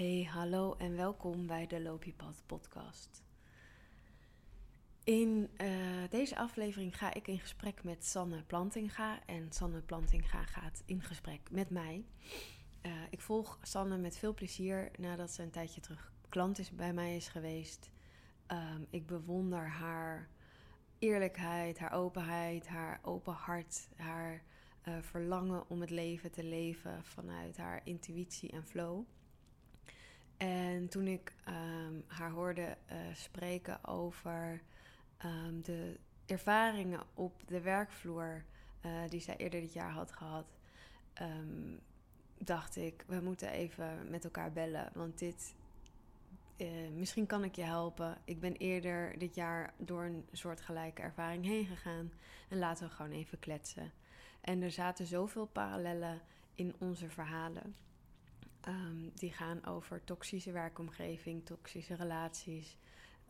Hey, hallo en welkom bij de Loopiepad podcast. In uh, deze aflevering ga ik in gesprek met Sanne Plantinga en Sanne Plantinga gaat in gesprek met mij. Uh, ik volg Sanne met veel plezier nadat ze een tijdje terug klant is, bij mij is geweest. Um, ik bewonder haar eerlijkheid, haar openheid, haar open hart, haar uh, verlangen om het leven te leven vanuit haar intuïtie en flow. En toen ik um, haar hoorde uh, spreken over um, de ervaringen op de werkvloer uh, die zij eerder dit jaar had gehad, um, dacht ik, we moeten even met elkaar bellen. Want dit, uh, misschien kan ik je helpen. Ik ben eerder dit jaar door een soortgelijke ervaring heen gegaan. En laten we gewoon even kletsen. En er zaten zoveel parallellen in onze verhalen. Um, die gaan over toxische werkomgeving, toxische relaties,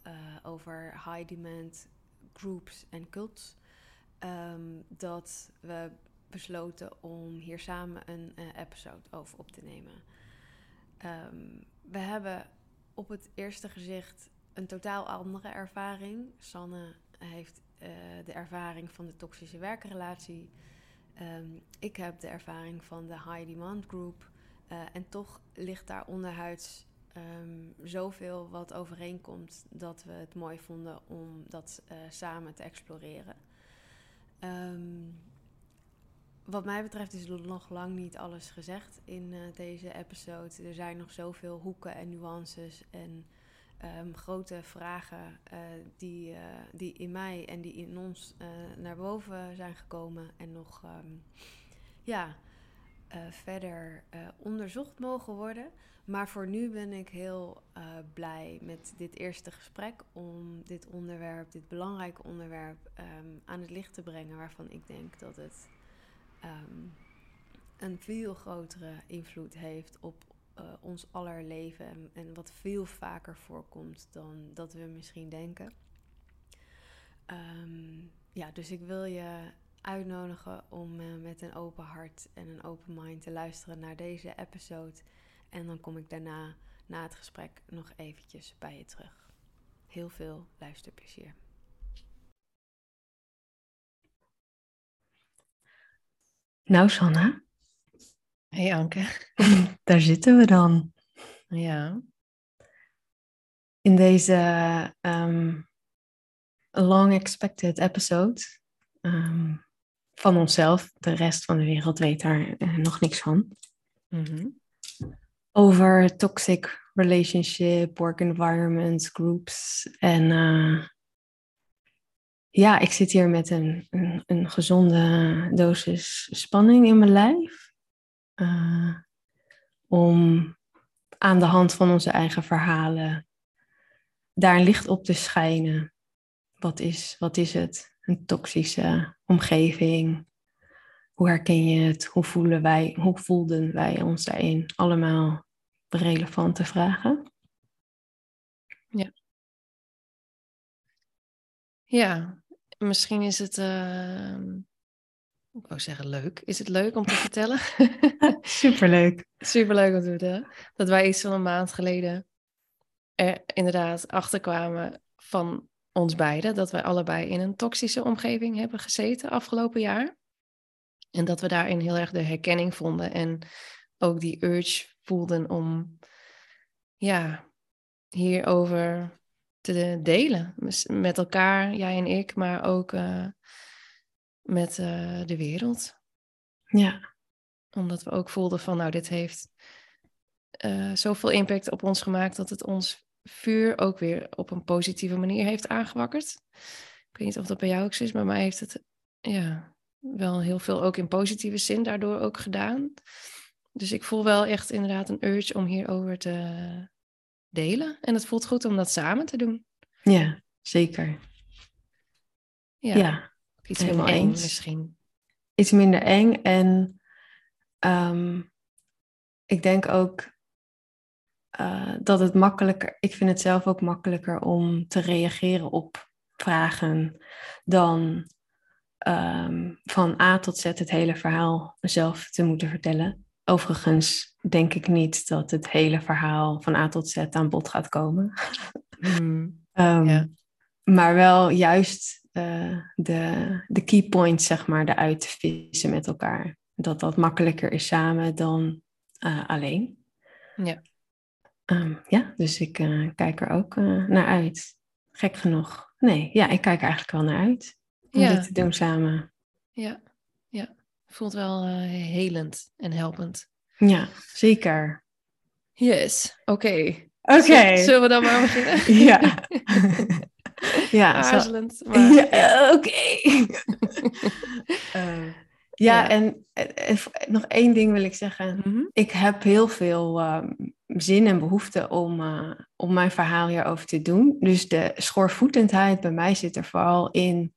uh, over high demand groups en cults. Um, dat we besloten om hier samen een uh, episode over op te nemen. Um, we hebben op het eerste gezicht een totaal andere ervaring. Sanne heeft uh, de ervaring van de toxische werkrelatie. Ik heb de ervaring van de high demand group. Uh, en toch ligt daar onderhuids um, zoveel wat overeenkomt dat we het mooi vonden om dat uh, samen te exploreren. Um, wat mij betreft is nog lang niet alles gezegd in uh, deze episode. Er zijn nog zoveel hoeken en nuances en um, grote vragen die, die in mij en die in ons naar boven zijn gekomen en nog ja, verder onderzocht mogen worden. Maar voor nu ben ik heel uh, blij met dit eerste gesprek om dit onderwerp, dit belangrijke onderwerp, um, aan het licht te brengen. Waarvan ik denk dat het um, een veel grotere invloed heeft op ons aller leven. En, wat veel vaker voorkomt dan dat we misschien denken. Um, ja, dus ik wil je uitnodigen om uh, met een open hart en een open mind te luisteren naar deze episode. En dan kom ik daarna, na het gesprek, nog eventjes bij je terug. Heel veel luisterplezier. Nou, Sanna. Hey Anke. Daar zitten we dan. Ja. In deze um, long expected episode um, van onszelf. De rest van de wereld weet daar uh, nog niks van. Mm -hmm over toxic relationship, work environments, groups. En uh, ja, ik zit hier met een, een, een, gezonde dosis spanning in mijn lijf. Uh, om aan de hand van onze eigen verhalen daar een licht op te schijnen. Wat is, wat is het? Een toxische omgeving. Hoe herken je het? Hoe voelen wij, hoe voelden wij ons daarin? Allemaal relevante vragen. Ja. Ja, misschien is het, uh, ik wou zeggen leuk. Is het leuk om te vertellen? Superleuk. Superleuk om te vertellen. Dat wij iets van een maand geleden er inderdaad achterkwamen van ons beiden. Dat wij allebei in een toxische omgeving hebben gezeten afgelopen jaar. En dat we daarin heel erg de herkenning vonden en ook die urge voelden om ja, hierover te delen. Met elkaar, jij en ik, maar ook uh, met uh, de wereld. Ja. Omdat we ook voelden van, nou, dit heeft uh, zoveel impact op ons gemaakt dat het ons vuur ook weer op een positieve manier heeft aangewakkerd. Ik weet niet of dat bij jou ook zo is, maar mij heeft het ja, wel heel veel ook in positieve zin daardoor ook gedaan. Dus ik voel wel echt inderdaad een urge om hierover te delen. En het voelt goed om dat samen te doen. Ja, zeker. Ja, ja iets minder eng eens. misschien. Iets minder eng. En um, ik denk ook uh, dat het makkelijker... Ik vind het zelf ook makkelijker om te reageren op vragen dan um, van A tot Z het hele verhaal zelf te moeten vertellen. Overigens denk ik niet dat het hele verhaal van A tot Z aan bod gaat komen. Hmm, Ehm. Maar wel juist eh, de, de key points, zeg maar, eruit te vissen met elkaar. Dat dat makkelijker is samen dan eh, alleen. Ja. Ehm, ja, dus ik eh, kijk er ook eh, naar uit. Gek genoeg. Nee, ja, ik kijk er eigenlijk wel naar uit. Om Ja. dit te doen samen. ja, ja. Voelt wel eh, helend en helpend. Ja, zeker. Yes, oké. Oké. Zullen we dan maar beginnen? Ja. ja, Aarzelend, maar ja. Ja, oké. Ja, Ja. en nog één ding wil ik zeggen. Mhm. Ik heb heel veel ehm, zin en behoefte om, eh, om mijn verhaal hierover te doen. Dus de schoorvoetendheid bij mij zit er vooral in,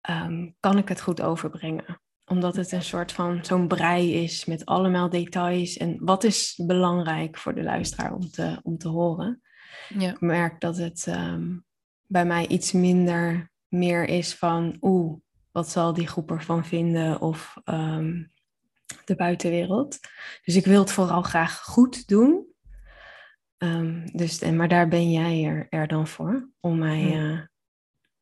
ehm, kan ik het goed overbrengen? Omdat het een soort van zo'n brei is met allemaal details. En wat is belangrijk voor de luisteraar om te, om te horen? Ja. Ik merk dat het ehm, bij mij iets minder meer is van, oeh, wat zal die groep ervan vinden? Of ehm, de buitenwereld. Dus ik wil het vooral graag goed doen. Ehm, dus, en, maar daar ben jij er, er dan voor. Om mij eh,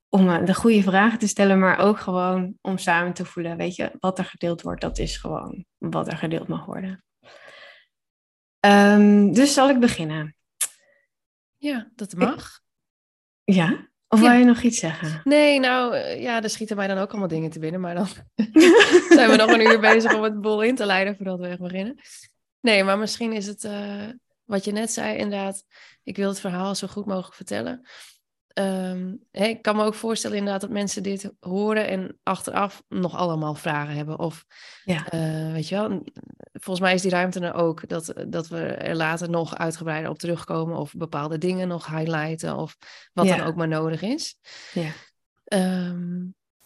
om eh, de goede vragen te stellen, maar ook gewoon om samen te voelen. Weet je, wat er gedeeld wordt, dat is gewoon wat er gedeeld mag worden. Ehm, dus zal ik beginnen? ja, dat mag. Ja? Of Ja. wil je nog iets zeggen? Nee, nou eh, ja, er schieten mij dan ook allemaal dingen te binnen, maar dan zijn we nog een uur bezig om het bol in te leiden voordat we echt beginnen. Nee, maar misschien is het eh, wat je net zei, inderdaad. Ik wil het verhaal zo goed mogelijk vertellen. Ehm, ik kan me ook voorstellen inderdaad dat mensen dit horen en achteraf nog allemaal vragen hebben. Of Ja. eh, weet je wel, volgens mij is die ruimte er ook dat, dat we er later nog uitgebreider op terugkomen of bepaalde dingen nog highlighten of wat Ja. dan ook maar nodig is. Ja. Ehm,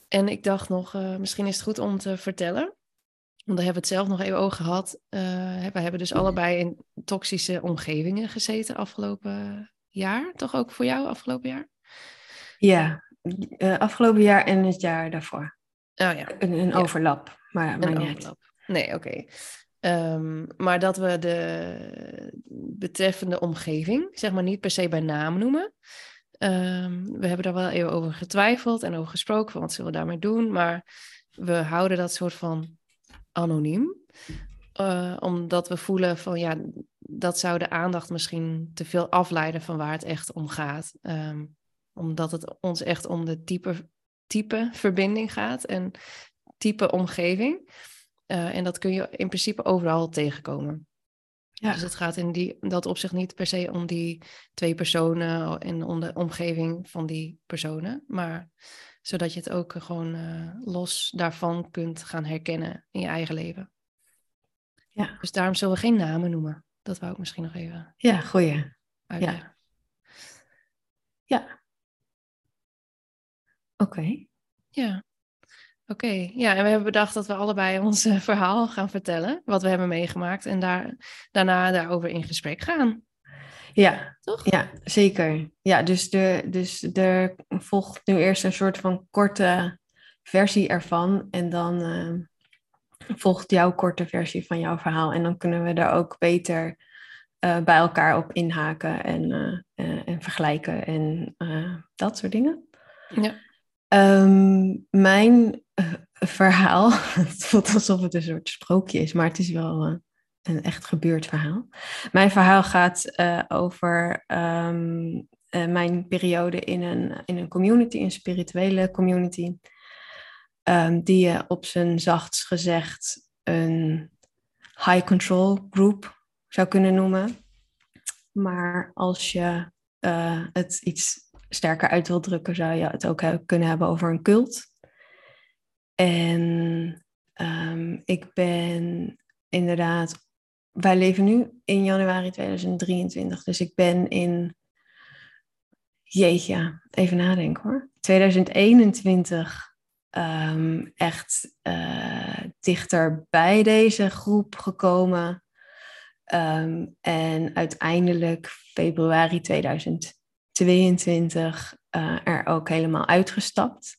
en ik dacht nog, eh, misschien is het goed om te vertellen. Want daar hebben we het zelf nog even over gehad. Eh, we hebben dus allebei in toxische omgevingen gezeten afgelopen jaar. Toch ook voor jou afgelopen jaar? Ja, eh, afgelopen jaar en het jaar daarvoor. Oh ja, Een, een Ja. overlap, maar, maar een overlap. Nee, oké. Ehm, maar dat we de betreffende omgeving, zeg maar niet per se bij naam noemen. Ehm, we hebben daar wel even over getwijfeld en over gesproken van wat zullen we daarmee doen. Maar we houden dat soort van anoniem. Eh, omdat we voelen van ja, dat zou de aandacht misschien te veel afleiden van waar het echt om gaat. Ehm, omdat het ons echt om de type, type verbinding gaat en type omgeving. Eh, en dat kun je in principe overal tegenkomen. Ja. Dus het gaat in die, dat opzicht niet per se om die twee personen en om de omgeving van die personen. Maar zodat je het ook gewoon eh, los daarvan kunt gaan herkennen in je eigen leven. Ja. Dus daarom zullen we geen namen noemen. Dat wou ik misschien nog even Ja, goeie. uitleggen. Ja. Oké. Ja. Oké, ja, en we hebben bedacht dat we allebei ons eh, verhaal gaan vertellen, wat we hebben meegemaakt, en daar, daarna daarover in gesprek gaan, Ja, toch? ja, zeker. Ja, dus, de, dus er volgt nu eerst een soort van korte versie ervan. En dan eh, volgt jouw korte versie van jouw verhaal. En dan kunnen we daar ook beter eh, bij elkaar op inhaken en, en vergelijken en dat soort dingen. Ja. Ehm, mijn eh, verhaal, het voelt alsof het een soort sprookje is, maar het is wel eh, een echt gebeurd verhaal. Mijn verhaal gaat eh, over ehm, eh, mijn periode in een, in een community, een spirituele community, ehm, die op zijn zachtst gezegd een high control group zou kunnen noemen. Maar als je het iets sterker uit wil drukken, zou je het ook he- kunnen hebben over een cult. En ehm, ik ben inderdaad, wij leven nu in januari 2023, dus ik ben in, jeetje, even nadenken hoor, 2021 ehm, echt eh, dichter bij deze groep gekomen. Ehm, en uiteindelijk februari 2022 eh, er ook helemaal uitgestapt.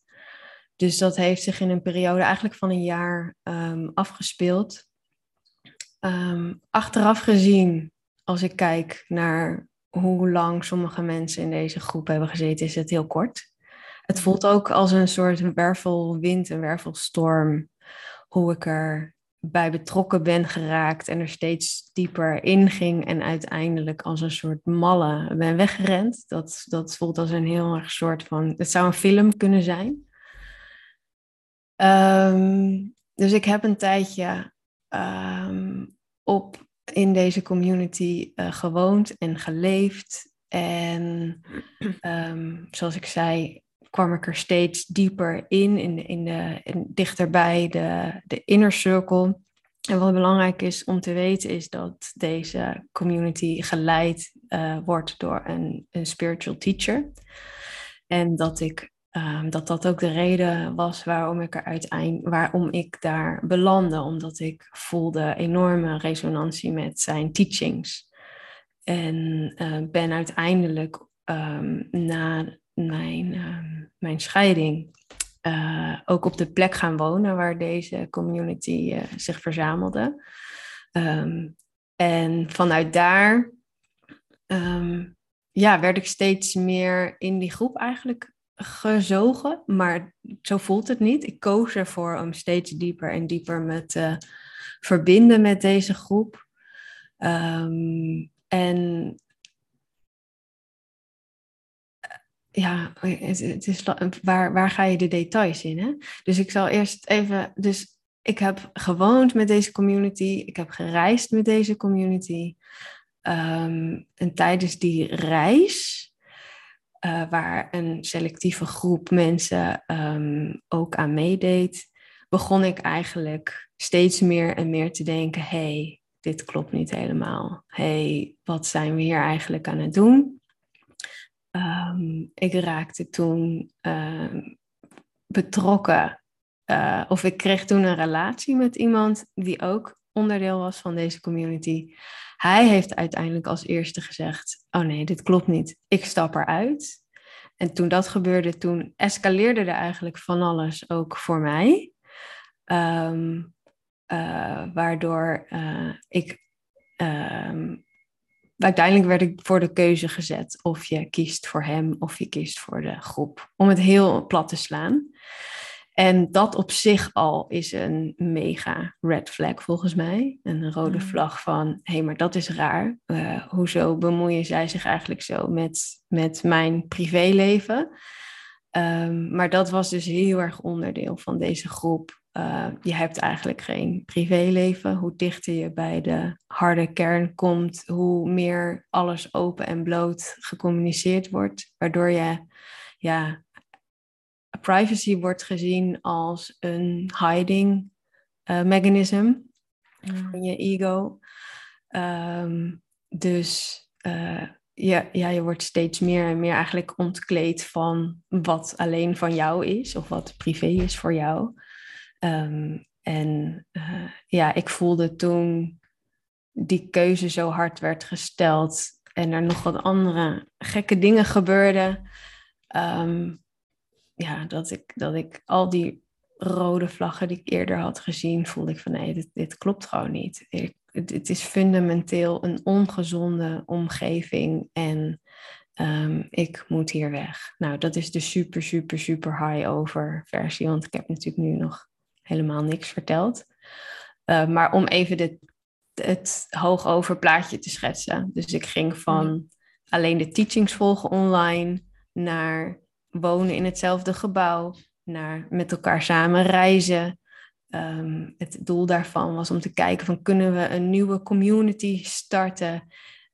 Dus dat heeft zich in een periode eigenlijk van een jaar ehm, afgespeeld. ehm, achteraf gezien, als ik kijk naar hoe lang sommige mensen in deze groep hebben gezeten, is het heel kort. Het voelt ook als een soort wervelwind, een wervelstorm, hoe ik er bij betrokken ben geraakt en er steeds dieper in ging en uiteindelijk als een soort malle ben weggerend. Dat, dat voelt als een heel erg soort van, het zou een film kunnen zijn. Ehm, dus ik heb een tijdje ehm, op in deze community uh, gewoond en geleefd. En um, zoals ik zei, kwam ik er steeds dieper in, in, in de, in, dichterbij de, de inner circle. En wat belangrijk is om te weten, is dat deze community geleid uh, wordt door een, een spiritual teacher. En dat ik Um, dat dat ook de reden was waarom ik er uiteindelijk, waarom ik daar belandde, omdat ik voelde enorme resonantie met zijn teachings. En uh, ben uiteindelijk um, na mijn, um, mijn scheiding uh, ook op de plek gaan wonen waar deze community uh, zich verzamelde. en vanuit daar ja, werd ik steeds meer in die groep eigenlijk gezogen, maar zo voelt het niet. Ik koos ervoor om steeds dieper en dieper me te verbinden met deze groep. En ja, het, is, waar, waar ga je de details in? Hè? Dus ik zal eerst even. Dus ik heb gewoond met deze community. Ik heb gereisd met deze community. Um, en tijdens die reis uh, waar een selectieve groep mensen um, ook aan meedeed, begon ik eigenlijk steeds meer en meer te denken: hey, dit klopt niet helemaal. hey, wat zijn we hier eigenlijk aan het doen? Um, ik raakte toen um, betrokken, uh, of ik kreeg toen een relatie met iemand die ook onderdeel was van deze community. Hij heeft uiteindelijk als eerste gezegd: Oh nee, dit klopt niet. Ik stap eruit. En toen dat gebeurde, toen escaleerde er eigenlijk van alles ook voor mij. Um, uh, waardoor uh, ik. Uiteindelijk werd ik voor de keuze gezet of je kiest voor hem of je kiest voor de groep. Om het heel plat te slaan. En dat op zich al is een mega red flag volgens mij. Een rode mm. vlag van, hé, hey, maar dat is raar. Uh, hoezo bemoeien zij zich eigenlijk zo met, met mijn privéleven? Um, maar dat was dus heel erg onderdeel van deze groep. Uh, je hebt eigenlijk geen privéleven. Hoe dichter je bij de harde kern komt, hoe meer alles open en bloot gecommuniceerd wordt. Waardoor je ja, privacy wordt gezien als een hiding uh, mechanism van je ego. Um, dus uh, ja, ja, je wordt steeds meer en meer eigenlijk ontkleed van wat alleen van jou is of wat privé is voor jou. Um, en uh, ja, ik voelde toen die keuze zo hard werd gesteld en er nog wat andere gekke dingen gebeurden. Um, ja, dat, ik, dat ik al die rode vlaggen die ik eerder had gezien, voelde ik van nee, dit, dit klopt gewoon niet. Ik, het, is fundamenteel een ongezonde omgeving en um, ik moet hier weg. Nou, dat is de super, super, super high over versie, want ik heb natuurlijk nu nog helemaal niks verteld. Uh, maar om even dit, het hoog over plaatje te schetsen. Dus ik ging van alleen de teachings volgen online naar wonen in hetzelfde gebouw, naar met elkaar samen reizen. Um, het doel daarvan was om te kijken van kunnen we een nieuwe community starten.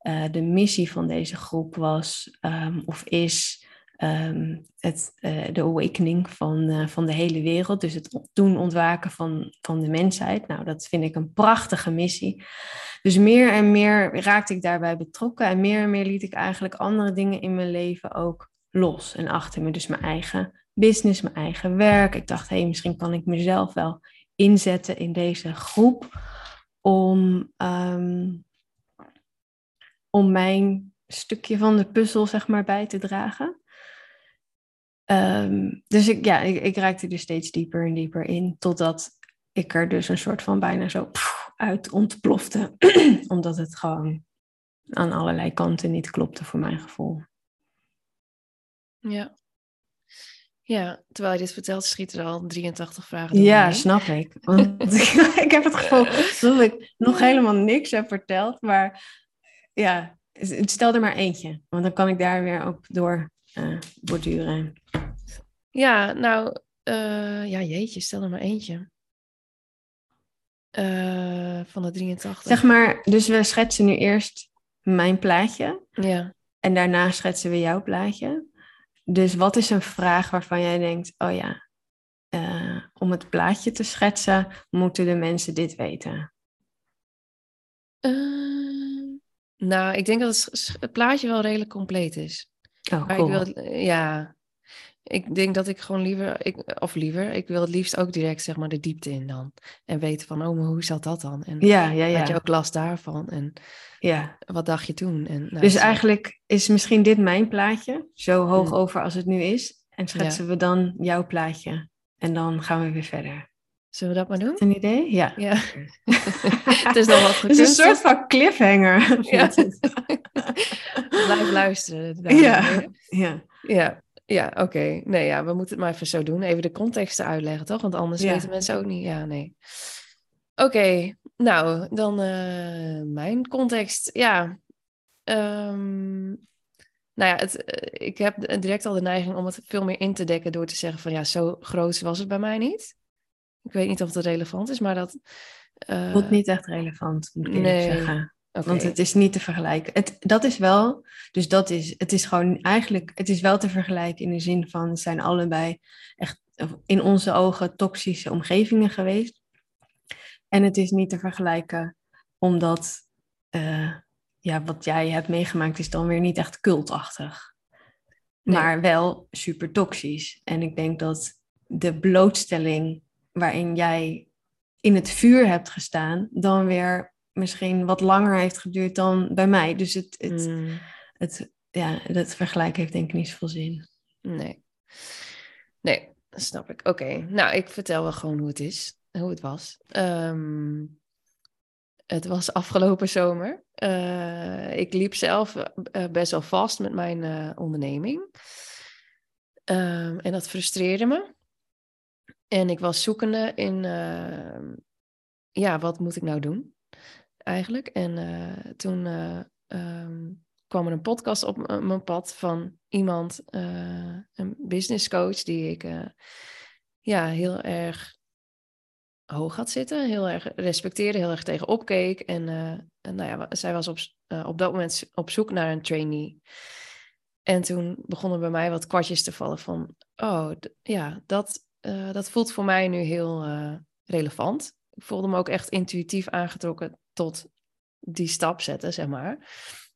Uh, de missie van deze groep was um, of is um, het, uh, de awakening van, uh, van de hele wereld. Dus het doen ontwaken van, van de mensheid. Nou, dat vind ik een prachtige missie. Dus meer en meer raakte ik daarbij betrokken. En meer en meer liet ik eigenlijk andere dingen in mijn leven ook los en achter me. Dus mijn eigen business, mijn eigen werk. Ik dacht, hé, hey, misschien kan ik mezelf wel inzetten in deze groep om, um, om mijn stukje van de puzzel, zeg maar, bij te dragen. Um, dus ik, ja, ik, ik raakte er steeds dieper en dieper in, totdat ik er dus een soort van bijna zo uit ontplofte. Omdat het gewoon aan allerlei kanten niet klopte voor mijn gevoel. Ja. Ja, terwijl je dit vertelt, schieten er al 83 vragen door Ja, me heen. snap ik. Want ik heb het gevoel dat ik nog helemaal niks heb verteld. Maar ja, stel er maar eentje. Want dan kan ik daar weer op door borduren. Ja, nou, eh, ja, jeetje, stel er maar eentje. Eh, van de 83. Zeg maar, dus we schetsen nu eerst mijn plaatje. Ja. En daarna schetsen we jouw plaatje. Dus wat is een vraag waarvan jij denkt, oh ja, eh, om het plaatje te schetsen, moeten de mensen dit weten? Eh, nou, ik denk dat het plaatje wel redelijk compleet is. Oh, cool. ik wil, het- ja, ik denk dat ik gewoon liever, ik, of liever, ik wil het liefst ook direct zeg maar de diepte in dan. En weten van, oh, maar hoe zat dat dan? En Ja, ja, had je ook last daarvan? En ja. wat dacht je toen? En, nou, Dus zo- eigenlijk is misschien dit mijn plaatje, zo hoog Hmm. over als het nu is. En schetsen we dan jouw plaatje. En dan gaan we weer verder. Zullen we dat maar doen? Dat een idee? Ja. Ja. het is nog wat Het is een soort van cliffhanger. Ja. Blijf luisteren. Ja. ja. Ja, ja oké. Nee, ja, we moeten het maar even zo doen. Even de context uitleggen, toch? Want anders Ja. weten mensen ook niet. Ja, nee. Oké, nou, dan eh, mijn context. Ja. Ehm, nou ja, het, eh, ik heb direct al de neiging om het veel meer in te dekken door te zeggen van ja, zo groot was het bij mij niet. Ik weet niet of het relevant is, maar dat... eh, Voelt niet echt relevant, moet ik eerlijk nee. zeggen. oké. Want het is niet te vergelijken. Het, dat is wel, dus dat is, het is gewoon eigenlijk, het is wel te vergelijken in de zin van, het zijn allebei echt in onze ogen toxische omgevingen geweest. En het is niet te vergelijken omdat, eh, ja, wat jij hebt meegemaakt is dan weer niet echt cultachtig. Nee. Maar wel super toxisch. En ik denk dat de blootstelling waarin jij in het vuur hebt gestaan, dan weer misschien wat langer heeft geduurd dan bij mij. Dus het, het, Mm, het, ja, dat vergelijken heeft denk ik niet zoveel zin. nee. Nee, dat snap ik. Oké, nou, ik vertel wel gewoon hoe het is, hoe het was. Ehm, het was afgelopen zomer. Eh, ik liep zelf eh, best wel vast met mijn eh, onderneming. Ehm, en dat frustreerde me. En ik was zoekende in, ehm, ja, wat moet ik nou doen eigenlijk? En eh, toen eh, ehm, kwam er een podcast op mijn pad van iemand, eh, een business coach, die ik eh, ja, heel erg hoog had zitten, heel erg respecteerde, heel erg tegen opkeek. En, eh, en nou ja, zij was op, eh, op dat moment op zoek naar een trainee. En toen begonnen bij mij wat kwartjes te vallen van, oh ja, dat, eh, dat voelt voor mij nu heel eh, relevant. Ik voelde me ook echt intuïtief aangetrokken tot die stap zetten, zeg maar.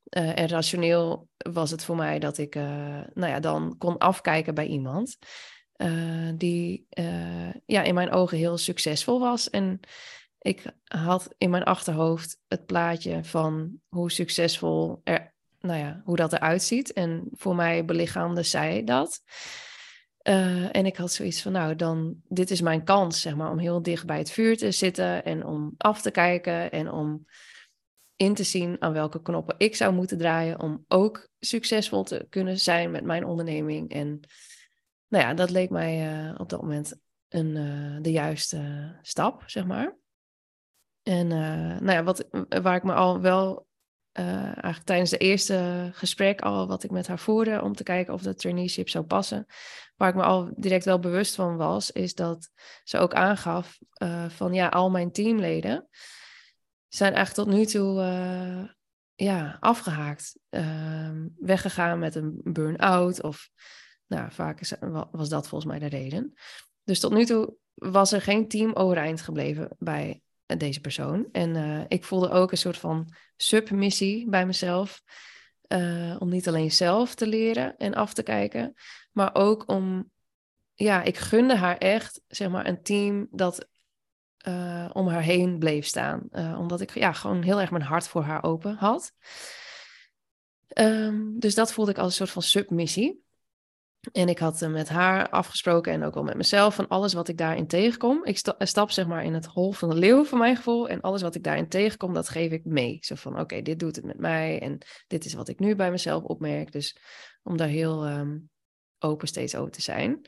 Eh, en rationeel was het voor mij dat ik nou ja, dan kon afkijken bij iemand die ja, in mijn ogen heel succesvol was. En ik had in mijn achterhoofd het plaatje van hoe succesvol er, nou ja, hoe dat eruit ziet. En voor mij belichaamde zij dat. Eh, en ik had zoiets van, nou, dan, dit is mijn kans, zeg maar, om heel dicht bij het vuur te zitten en om af te kijken en om in te zien aan welke knoppen ik zou moeten draaien om ook succesvol te kunnen zijn met mijn onderneming. En nou ja, dat leek mij eh, op dat moment een, eh, de juiste stap, zeg maar. En nou ja, wat, waar ik me al wel eh, eigenlijk tijdens de eerste gesprek al wat ik met haar voerde om te kijken of de traineeship zou passen, waar ik me al direct wel bewust van was, is dat ze ook aangaf eh, van ja, al mijn teamleden zijn eigenlijk tot nu toe eh, ja, afgehaakt. Ehm, weggegaan met een burn-out of nou, vaak was dat volgens mij de reden. Dus tot nu toe was er geen team overeind gebleven bij deze persoon. En eh, ik voelde ook een soort van submissie bij mezelf. eh, om niet alleen zelf te leren en af te kijken, maar ook om, ja, ik gunde haar echt, zeg maar, een team dat eh, om haar heen bleef staan. Eh, omdat ik ja, gewoon heel erg mijn hart voor haar open had. Ehm, dus dat voelde ik als een soort van submissie. En ik had met haar afgesproken en ook wel met mezelf van alles wat ik daarin tegenkom. Ik stap zeg maar in het hol van de leeuw voor mijn gevoel. En alles wat ik daarin tegenkom, dat geef ik mee. Zo van oké, dit doet het met mij en dit is wat ik nu bij mezelf opmerk. Dus om daar heel ehm, open steeds over te zijn.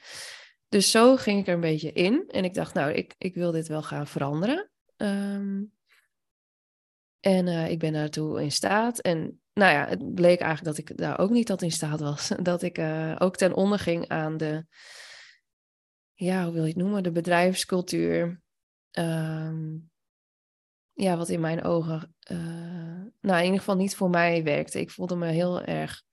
Dus zo ging ik er een beetje in. En ik dacht, nou, ik, ik wil dit wel gaan veranderen. Ehm, en uh, ik ben daartoe in staat. En nou ja, het bleek eigenlijk dat ik daar ook niet tot in staat was. Dat ik uh, ook ten onder ging aan de, ja, hoe wil je het noemen, de bedrijfscultuur. Um, ja, wat in mijn ogen, uh, nou in ieder geval niet voor mij werkte. Ik voelde me heel erg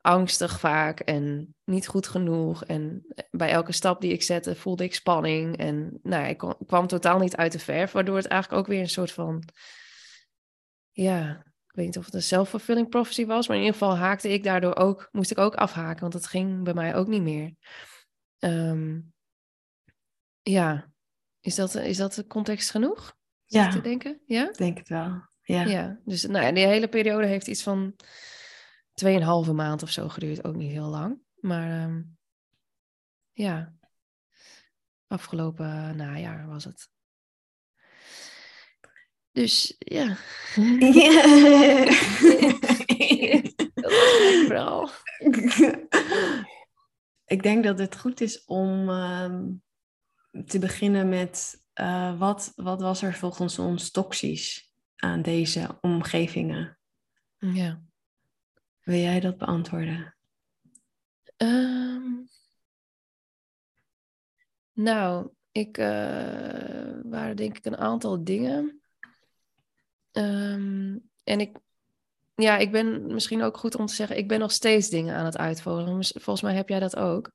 angstig vaak en niet goed genoeg. En bij elke stap die ik zette voelde ik spanning. En nou, ik, kwam totaal niet uit de verf, waardoor het eigenlijk ook weer een soort van, ja, weet niet of het een self-fulfilling prophecy was, maar in ieder geval haakte ik daardoor ook, moest ik ook afhaken, want het ging bij mij ook niet meer. Um, ja, is dat, is dat de context genoeg? Ja. Te denken? Ja? Ik denk het wel. Ja. ja dus nou ja, die hele periode heeft iets van tweeënhalve maand of zo geduurd, ook niet heel lang. Maar um, ja, afgelopen najaar was het. Dus ja. dat was vooral. Ik denk dat het goed is om uh, te beginnen met uh, wat, wat was er volgens ons toxisch aan deze omgevingen? Ja. Wil jij dat beantwoorden? Um, nou, ik uh, waren denk ik een aantal dingen. Um, en ik, ja, ik ben misschien ook goed om te zeggen, ik ben nog steeds dingen aan het uitvoeren. Volgens mij heb jij dat ook.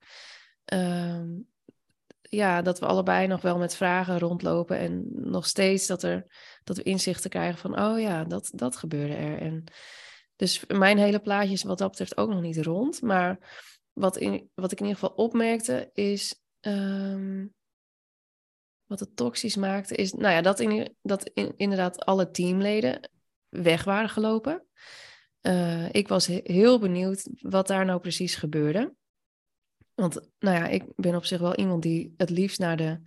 Um, ja, dat we allebei nog wel met vragen rondlopen en nog steeds dat, er, dat we inzichten krijgen van, oh ja, dat, dat gebeurde er. En dus mijn hele plaatje is wat dat betreft ook nog niet rond. Maar wat, in, wat ik in ieder geval opmerkte is, um, wat het toxisch maakte, is nou ja, dat, in, dat in, inderdaad alle teamleden weg waren gelopen. Uh, ik was heel benieuwd wat daar nou precies gebeurde. Want nou ja, ik ben op zich wel iemand die het liefst naar de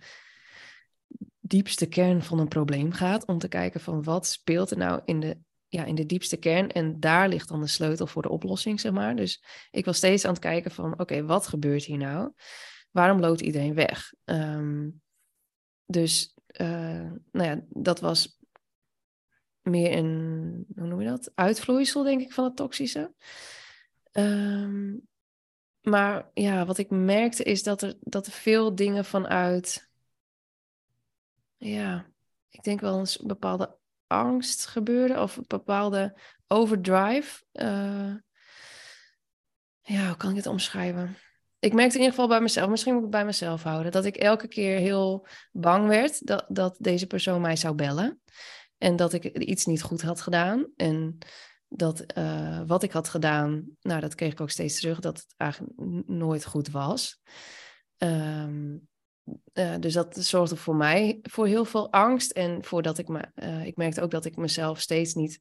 diepste kern van een probleem gaat. Om te kijken van wat speelt er nou in de, ja, in de diepste kern. En daar ligt dan de sleutel voor de oplossing, zeg maar. Dus ik was steeds aan het kijken van oké, wat gebeurt hier nou? Waarom loopt iedereen weg? Um, dus uh, nou ja, dat was meer een, hoe noem je dat? Uitvloeisel, denk ik, van het toxische. Um, maar ja, wat ik merkte is dat er, dat er veel dingen vanuit, ja, ik denk wel een bepaalde angst gebeurde of een bepaalde overdrive. Uh, ja, hoe kan ik het omschrijven? Ik merkte in ieder geval bij mezelf, misschien moet ik het bij mezelf houden, dat ik elke keer heel bang werd dat, dat deze persoon mij zou bellen. En dat ik iets niet goed had gedaan. En dat uh, wat ik had gedaan, nou, dat kreeg ik ook steeds terug, dat het eigenlijk nooit goed was. Um, uh, dus dat zorgde voor mij voor heel veel angst. En voordat ik me, uh, ik merkte ook dat ik mezelf steeds niet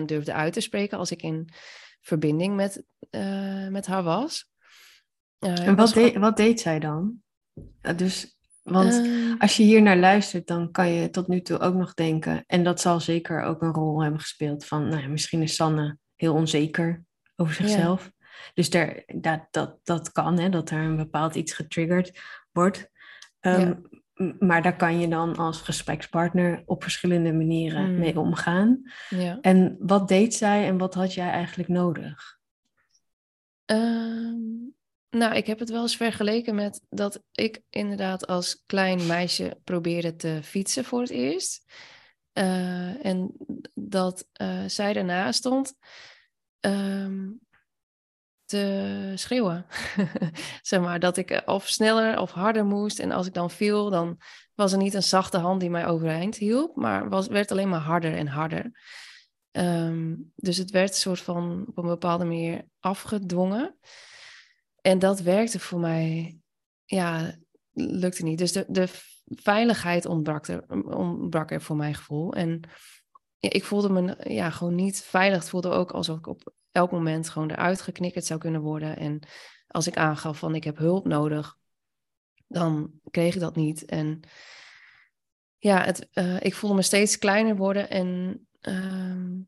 100% durfde uit te spreken als ik in verbinding met, met haar was. Uh, en wat, de, wat deed zij dan? dus, want uh, als je hier naar luistert, dan kan je tot nu toe ook nog denken, en dat zal zeker ook een rol hebben gespeeld van, nou ja, misschien is Sanne heel onzeker over zichzelf. Dus daar, dat, dat, dat kan, hè, dat er een bepaald iets getriggerd wordt. Um, ja. Maar daar kan je dan als gesprekspartner op verschillende manieren mm. mee omgaan. Ja. En wat deed zij en wat had jij eigenlijk nodig? Um, nou, ik heb het wel eens vergeleken met dat ik inderdaad als klein meisje probeerde te fietsen voor het eerst. Uh, en dat uh, zij daarna stond um, te schreeuwen. zeg maar, dat ik of sneller of harder moest. En als ik dan viel, dan was er niet een zachte hand die mij overeind hielp, maar was, werd alleen maar harder en harder. Um, dus het werd een soort van op een bepaalde manier afgedwongen. En dat werkte voor mij, ja, lukte niet. Dus de, de veiligheid ontbrak er, ontbrak er voor mijn gevoel. En ik voelde me ja, gewoon niet veilig. Het voelde ook alsof ik op elk moment gewoon eruit geknikkerd zou kunnen worden. En als ik aangaf van ik heb hulp nodig, dan kreeg ik dat niet. En ja, het, uh, ik voelde me steeds kleiner worden en uh,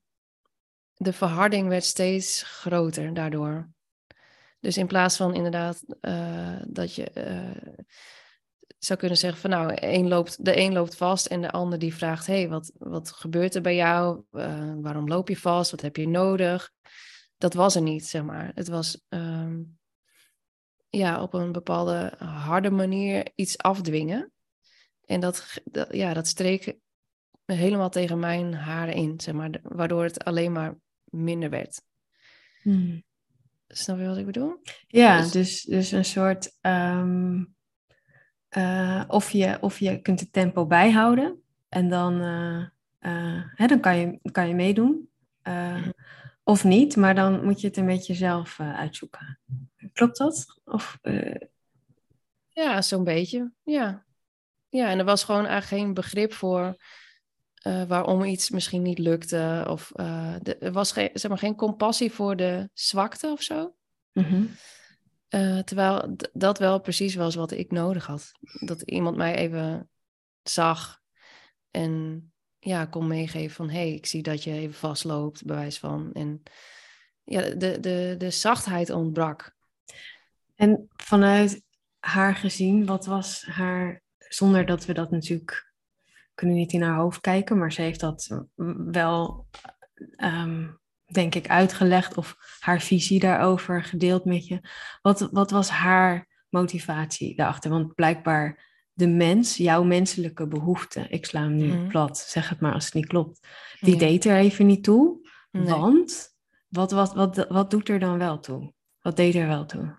de verharding werd steeds groter daardoor. Dus in plaats van inderdaad uh, dat je uh, zou kunnen zeggen van nou, loopt, de een loopt vast en de ander die vraagt, hey, wat, wat gebeurt er bij jou? waarom loop je vast? Wat heb je nodig? Dat was er niet, zeg maar. Het was um, ja, op een bepaalde harde manier iets afdwingen. En dat, dat, ja, dat streek helemaal tegen mijn haren in, zeg maar, waardoor het alleen maar minder werd. Hmm. Snap je wat ik bedoel? Ja, dus, dus, dus een soort. Um, uh, of, je, of je kunt het tempo bijhouden en dan, uh, uh, hè, dan kan, je, kan je meedoen. Mhm. Of niet, maar dan moet je het een beetje zelf uitzoeken. Klopt dat? Of, Ja, zo'n beetje. Ja. ja, en er was gewoon eigenlijk geen begrip voor uh, waarom iets misschien niet lukte. Of uh, de, er was geen, zeg maar, geen compassie voor de zwakte of zo. Mm-hmm. Uh, terwijl dat wel precies was wat ik nodig had. Dat iemand mij even zag en ja, kon meegeven van... hé, hey, ik zie dat je even vastloopt, bewijs van. En ja, de, de, de zachtheid ontbrak. En vanuit haar gezien, wat was haar... zonder dat we dat natuurlijk kunnen niet in haar hoofd kijken, maar ze heeft dat wel, ehm, denk ik, uitgelegd of haar visie daarover gedeeld met je. Wat, wat was haar motivatie daarachter? Want blijkbaar de mens, jouw menselijke behoefte, ik sla hem nu mhm. plat, zeg het maar als het niet klopt, die deed er even niet toe. Want wat, wat, wat, wat doet er dan wel toe? Wat deed er wel toe?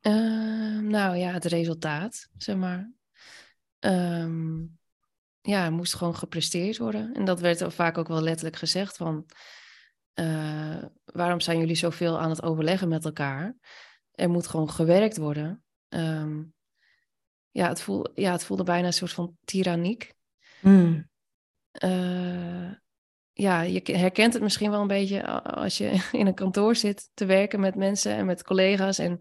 Uh, nou ja, het resultaat, zeg maar. Um, ja, moest gewoon gepresteerd worden. En dat werd vaak ook wel letterlijk gezegd van... Uh, waarom zijn jullie zoveel aan het overleggen met elkaar? Er moet gewoon gewerkt worden. Um, ja, het voelde, ja, het voelde bijna een soort van tyranniek. Mm. Uh, ja, je herkent het misschien wel een beetje als je in een kantoor zit te werken met mensen en met collega's. En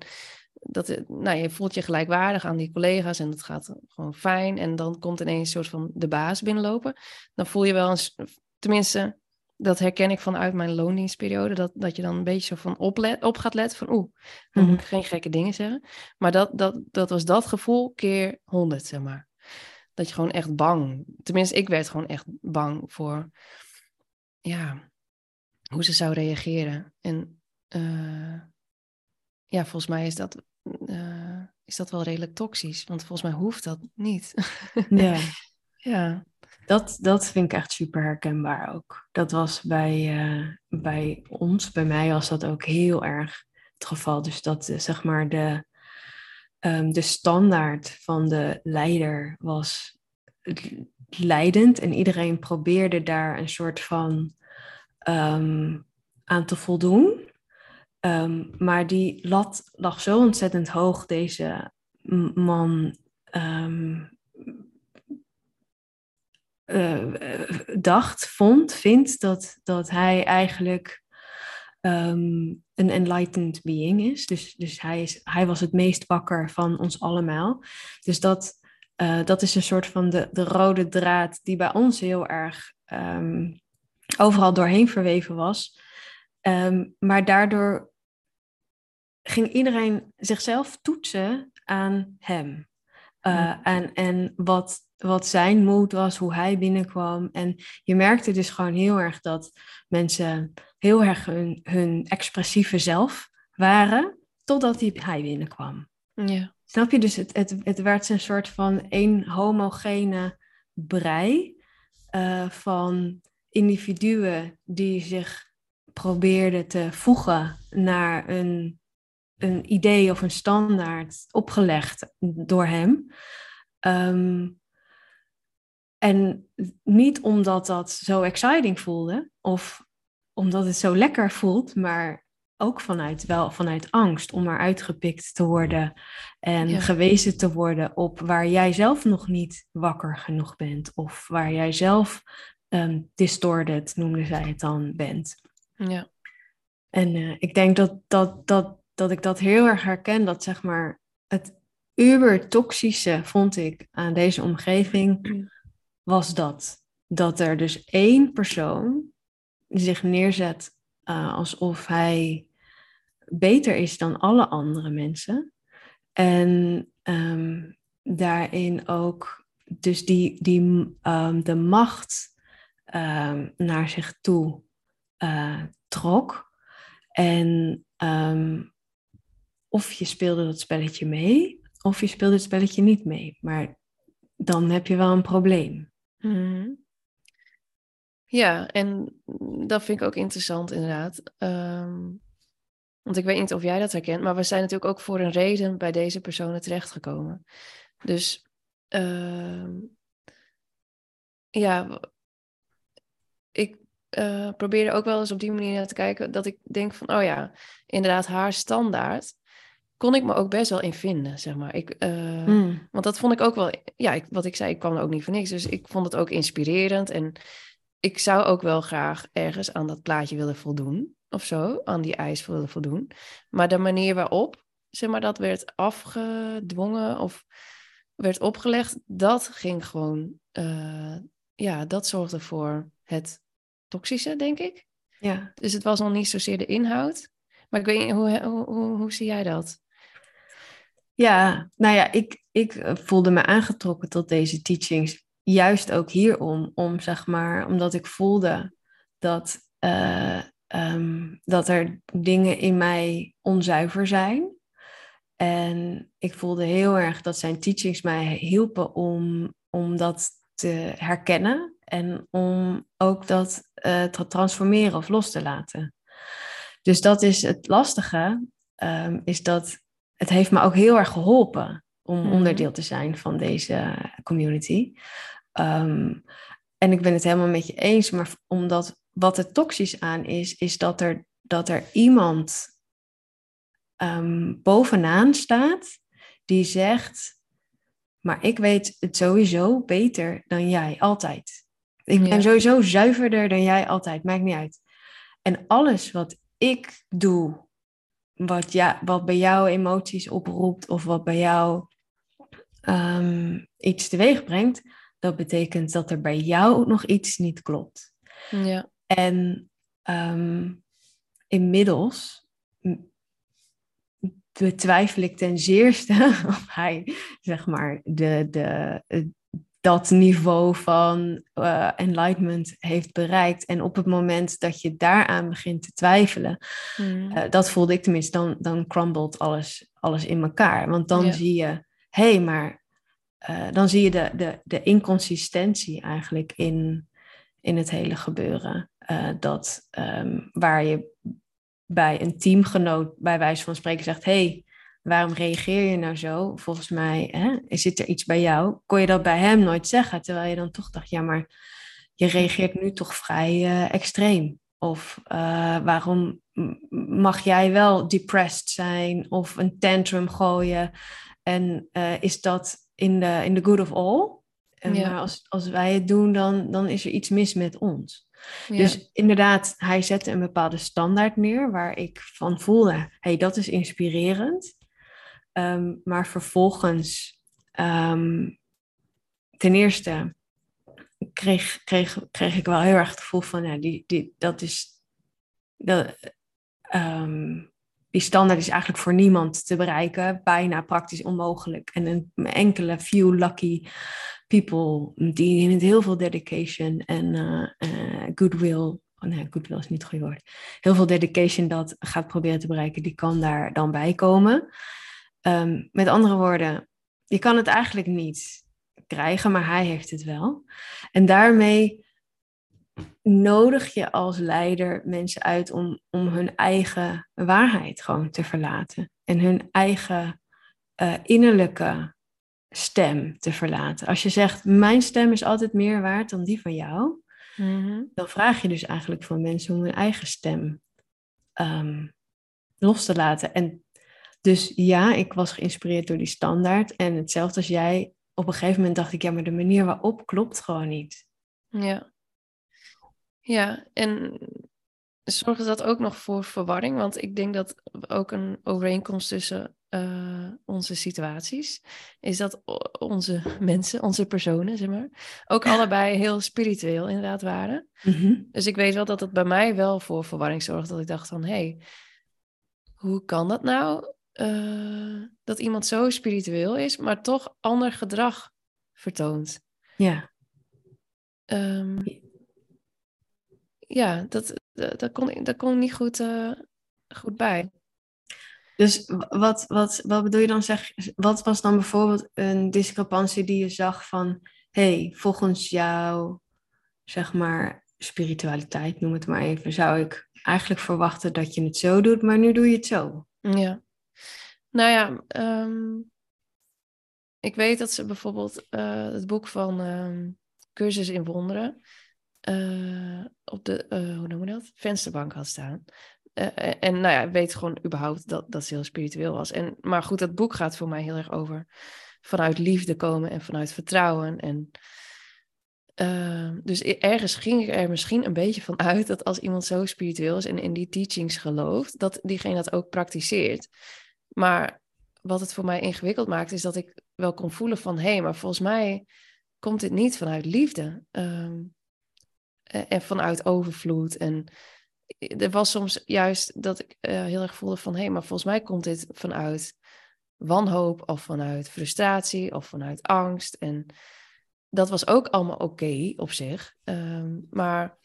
dat, nou, je voelt je gelijkwaardig aan die collega's en het gaat gewoon fijn. En dan komt ineens een soort van de baas binnenlopen. Dan voel je wel eens, tenminste, dat herken ik vanuit mijn loondienstperiode, dat, dat je dan een beetje zo van oplet, op gaat letten van oeh, dan moet ik mhm. geen gekke dingen zeggen. Maar dat, dat, dat was dat gevoel keer honderd, zeg maar. Dat je gewoon echt bang, tenminste ik werd gewoon echt bang voor, ja, hoe ze zou reageren. En uh, ja, volgens mij is dat uh, is dat wel redelijk toxisch. Want volgens mij hoeft dat niet. ja. ja. Dat, dat vind ik echt super herkenbaar ook. Dat was bij, uh, bij ons, bij mij was dat ook heel erg het geval. Dus dat uh, zeg maar de, um, de standaard van de leider was leidend. En iedereen probeerde daar een soort van um, aan te voldoen. Um, maar die lat lag zo ontzettend hoog, deze man um, uh, dacht, vond, vindt dat, dat hij eigenlijk um, een enlightened being is. Dus, dus hij, is, hij was het meest wakker van ons allemaal. Dus dat, uh, dat is een soort van de, de rode draad die bij ons heel erg overal doorheen verweven was. Maar daardoor ging iedereen zichzelf toetsen aan hem. Uh, en, en wat, wat zijn moed was, hoe hij binnenkwam. En je merkte dus gewoon heel erg dat mensen heel erg hun, hun expressieve zelf waren, totdat hij, hij binnenkwam. Ja. Snap je? Dus het, het, het werd een soort van één homogene brei uh, van individuen die zich probeerden te voegen naar een een idee of een standaard opgelegd door hem. Ehm, en niet omdat dat zo exciting voelde of omdat het zo lekker voelt, maar ook vanuit, wel vanuit angst om maar uitgepikt te worden en gewezen te worden op waar jij zelf nog niet wakker genoeg bent of waar jij zelf ehm, distorted, noemde zij het dan, bent. Ja. En eh, ik denk dat, dat, dat, dat ik dat heel erg herken, dat zeg maar het uber toxische vond ik aan deze omgeving, was dat. Dat er dus één persoon zich neerzet uh, alsof hij beter is dan alle andere mensen. En ehm, daarin ook dus die, die um, de macht um, naar zich toe uh, trok. En of je speelde dat spelletje mee, of je speelde het spelletje niet mee. Maar dan heb je wel een probleem. Mm. Ja, en dat vind ik ook interessant inderdaad. Um, want ik weet niet of jij dat herkent, maar we zijn natuurlijk ook voor een reden bij deze personen terechtgekomen. Dus uh, ja, ik uh, probeer er ook wel eens op die manier naar te kijken dat ik denk van, oh ja, inderdaad, haar standaard kon ik me ook best wel in vinden, zeg maar. Ik, uh, mm. Want dat vond ik ook wel, ja, ik, wat ik zei, ik kwam er ook niet voor niks. Dus ik vond het ook inspirerend en ik zou ook wel graag ergens aan dat plaatje willen voldoen of zo, aan die eis willen voldoen. Maar de manier waarop, zeg maar, dat werd afgedwongen of werd opgelegd, dat ging gewoon, uh, ja, dat zorgde voor het toxische, denk ik. Ja. Dus het was nog niet zozeer de inhoud. Maar ik weet niet, hoe, hoe, hoe, hoe zie jij dat? Ja, nou ja, ik, ik voelde me aangetrokken tot deze teachings. Juist ook hierom, om zeg maar, omdat ik voelde dat uh, um, dat er dingen in mij onzuiver zijn. En ik voelde heel erg dat zijn teachings mij hielpen om, om dat te herkennen en om ook dat uh, te transformeren of los te laten. Dus dat is het lastige, um, is dat het heeft me ook heel erg geholpen om mm -hmm. onderdeel te zijn van deze community. Um, en ik ben het helemaal met je eens, maar omdat wat er toxisch aan is, is dat er, dat er iemand um, bovenaan staat die zegt, maar ik weet het sowieso beter dan jij, altijd. Ik ben ja. sowieso zuiverder dan jij altijd, maakt niet uit. En alles wat ik doe, wat, ja, wat bij jou emoties oproept of wat bij jou um, iets teweeg brengt, dat betekent dat er bij jou nog iets niet klopt. Ja. En um, inmiddels betwijfel ik ten zeerste of hij, zeg maar, de, de, dat niveau van uh, enlightenment heeft bereikt. En op het moment dat je daaraan begint te twijfelen, mm. uh, dat voelde ik tenminste, dan, dan crumbled alles, alles in elkaar. Want dan ja. zie je, hé, hey, maar uh, dan zie je de, de, de inconsistentie eigenlijk in, in het hele gebeuren. Dat um, waar je bij een teamgenoot bij wijze van spreken zegt: hey, waarom reageer je nou zo? Volgens mij hè, zit er iets bij jou. Kon je dat bij hem nooit zeggen, terwijl je dan toch dacht: ja, maar je reageert nu toch vrij uh, extreem. Of uh, waarom mag jij wel depressed zijn of een tantrum gooien? En is dat in the, in good of all? En ja. Maar als, als wij het doen, dan, dan is er iets mis met ons. Ja. Dus inderdaad, hij zette een bepaalde standaard neer waar ik van voelde, hey, dat is inspirerend. Um, maar vervolgens, um, ten eerste, kreeg, kreeg, kreeg ik wel heel erg het gevoel van, ja, die, die, dat is, dat, um, die standaard is eigenlijk voor niemand te bereiken, bijna praktisch onmogelijk. En een enkele few lucky people die met heel veel dedication en uh, uh, goodwill, oh nee, goodwill is niet het goede woord, heel veel dedication dat gaat proberen te bereiken, die kan daar dan bij komen. Um, met andere woorden, je kan het eigenlijk niet krijgen, maar hij heeft het wel. En daarmee nodig je als leider mensen uit om, om hun eigen waarheid gewoon te verlaten. En hun eigen uh, innerlijke stem te verlaten. Als je zegt, mijn stem is altijd meer waard dan die van jou, mm-hmm. dan vraag je dus eigenlijk van mensen om hun eigen stem um, los te laten. En dus ja, ik was geïnspireerd door die standaard. En hetzelfde als jij, op een gegeven moment dacht ik, ja, maar de manier waarop klopt gewoon niet. Ja. Ja, en zorgde dat ook nog voor verwarring? Want ik denk dat ook een overeenkomst tussen uh, onze situaties is dat onze mensen, onze personen, zeg maar, ook allebei heel spiritueel inderdaad waren. Mhm. Dus ik weet wel dat het bij mij wel voor verwarring zorgde. Dat ik dacht van, hé, hey, hoe kan dat nou? Uh, dat iemand zo spiritueel is, maar toch ander gedrag vertoont. Ja. Um, ja, dat, dat, dat, kon, dat kon ik niet goed, uh, goed bij. Dus wat, wat, wat bedoel je dan zeg? Wat was dan bijvoorbeeld een discrepantie die je zag van, hey, volgens jou, zeg maar, spiritualiteit, noem het maar even, zou ik eigenlijk verwachten dat je het zo doet, maar nu doe je het zo. Ja. Nou ja, um, ik weet dat ze bijvoorbeeld uh, het boek van um, Cursus in Wonderen uh, op de, uh, hoe noemen we dat, vensterbank had staan. En nou ja, weet gewoon überhaupt dat, dat ze heel spiritueel was. En, maar goed, dat boek gaat voor mij heel erg over vanuit liefde komen en vanuit vertrouwen. En, uh, dus ergens ging ik er misschien een beetje van uit dat als iemand zo spiritueel is en in die teachings gelooft, dat diegene dat ook praktiseert. Maar wat het voor mij ingewikkeld maakt, is dat ik wel kon voelen van hé, hey, maar volgens mij komt dit niet vanuit liefde. Um, en vanuit overvloed. En er was soms juist dat ik uh, heel erg voelde van hé, hey, maar volgens mij komt dit vanuit wanhoop of vanuit frustratie of vanuit angst. En dat was ook allemaal oké op zich. Um, maar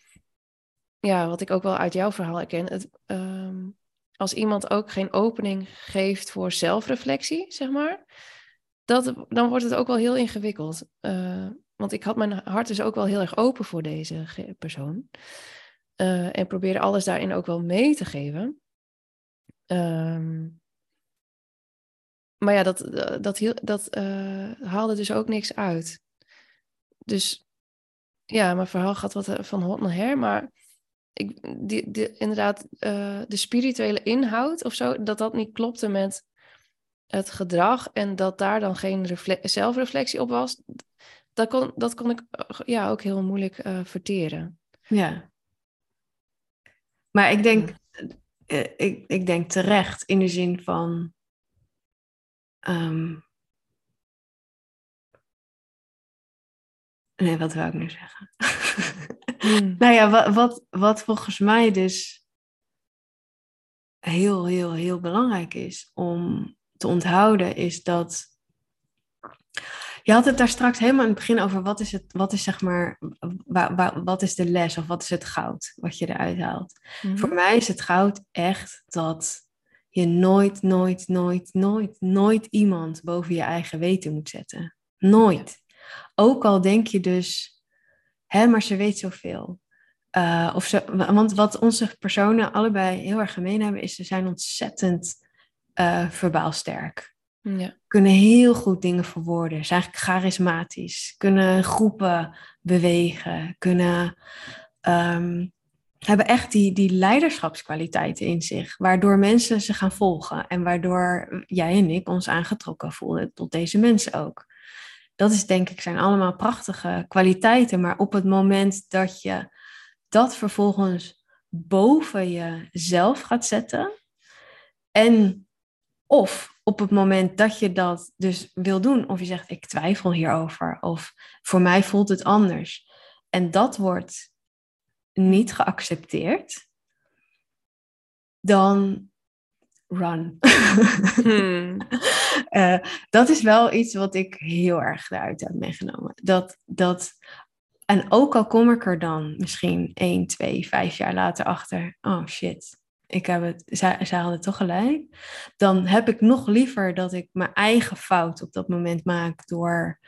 ja, wat ik ook wel uit jouw verhaal herken, het, um, als iemand ook geen opening geeft voor zelfreflectie, zeg maar, dat, dan wordt het ook wel heel ingewikkeld. Uh, want ik had mijn hart dus ook wel heel erg open voor deze persoon. Uh, en probeerde alles daarin ook wel mee te geven. Um, maar ja, dat, dat, dat, uh, haalde dus ook niks uit. Dus ja, mijn verhaal gaat wat eh, van hot naar her. Maar ik, die, die, inderdaad, uh, de spirituele inhoud of zo, dat dat niet klopte met het gedrag. En dat daar dan geen zelfreflectie op was dat kon, dat kon ik ja, ook heel moeilijk uh, verteren. Ja. Maar ik denk, uh, ik, ik denk terecht in de zin van. Um... Nee, wat wil ik nu zeggen? hmm. nou ja, wat, wat, wat volgens mij dus heel, heel, heel belangrijk is om te onthouden, is dat je had het daar straks helemaal in het begin over wat is het, wat is zeg maar, wa, wa, wat is de les of wat is het goud wat je eruit haalt. Mm-hmm. Voor mij is het goud echt dat je nooit, nooit, nooit, nooit, nooit iemand boven je eigen weten moet zetten. Nooit. Ook al denk je dus, hè, maar ze weet zoveel. Uh, of ze, want wat onze personen allebei heel erg gemeen hebben, is ze zijn ontzettend uh, verbaal sterk. Ja. Kunnen heel goed dingen verwoorden. Zijn eigenlijk charismatisch. Kunnen groepen bewegen. Kunnen. Um, hebben echt die, die leiderschapskwaliteiten in zich. Waardoor mensen ze gaan volgen. En waardoor jij en ik ons aangetrokken voelen tot deze mensen ook. Dat is denk ik, zijn allemaal prachtige kwaliteiten. Maar op het moment dat je dat vervolgens boven jezelf gaat zetten. En of op het moment dat je dat dus wil doen, of je zegt ik twijfel hierover, of voor mij voelt het anders, en dat wordt niet geaccepteerd, dan run. Hmm. uh, dat is wel iets wat ik heel erg eruit heb meegenomen. Dat, dat, en ook al kom ik er dan misschien 1, 2, 5 jaar later achter, oh shit, ik heb het, zij, zij hadden toch gelijk. Dan heb ik nog liever dat ik mijn eigen fout op dat moment maak door,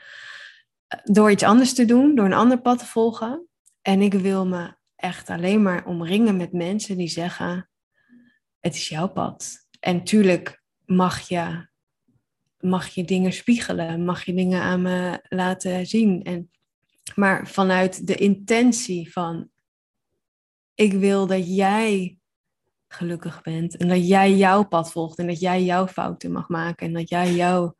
door iets anders te doen, door een ander pad te volgen. En ik wil me echt alleen maar omringen met mensen die zeggen: Het is jouw pad. En tuurlijk mag je, mag je dingen spiegelen, mag je dingen aan me laten zien. En, maar vanuit de intentie van: Ik wil dat jij gelukkig bent. En dat jij jouw pad volgt en dat jij jouw fouten mag maken en dat jij jouw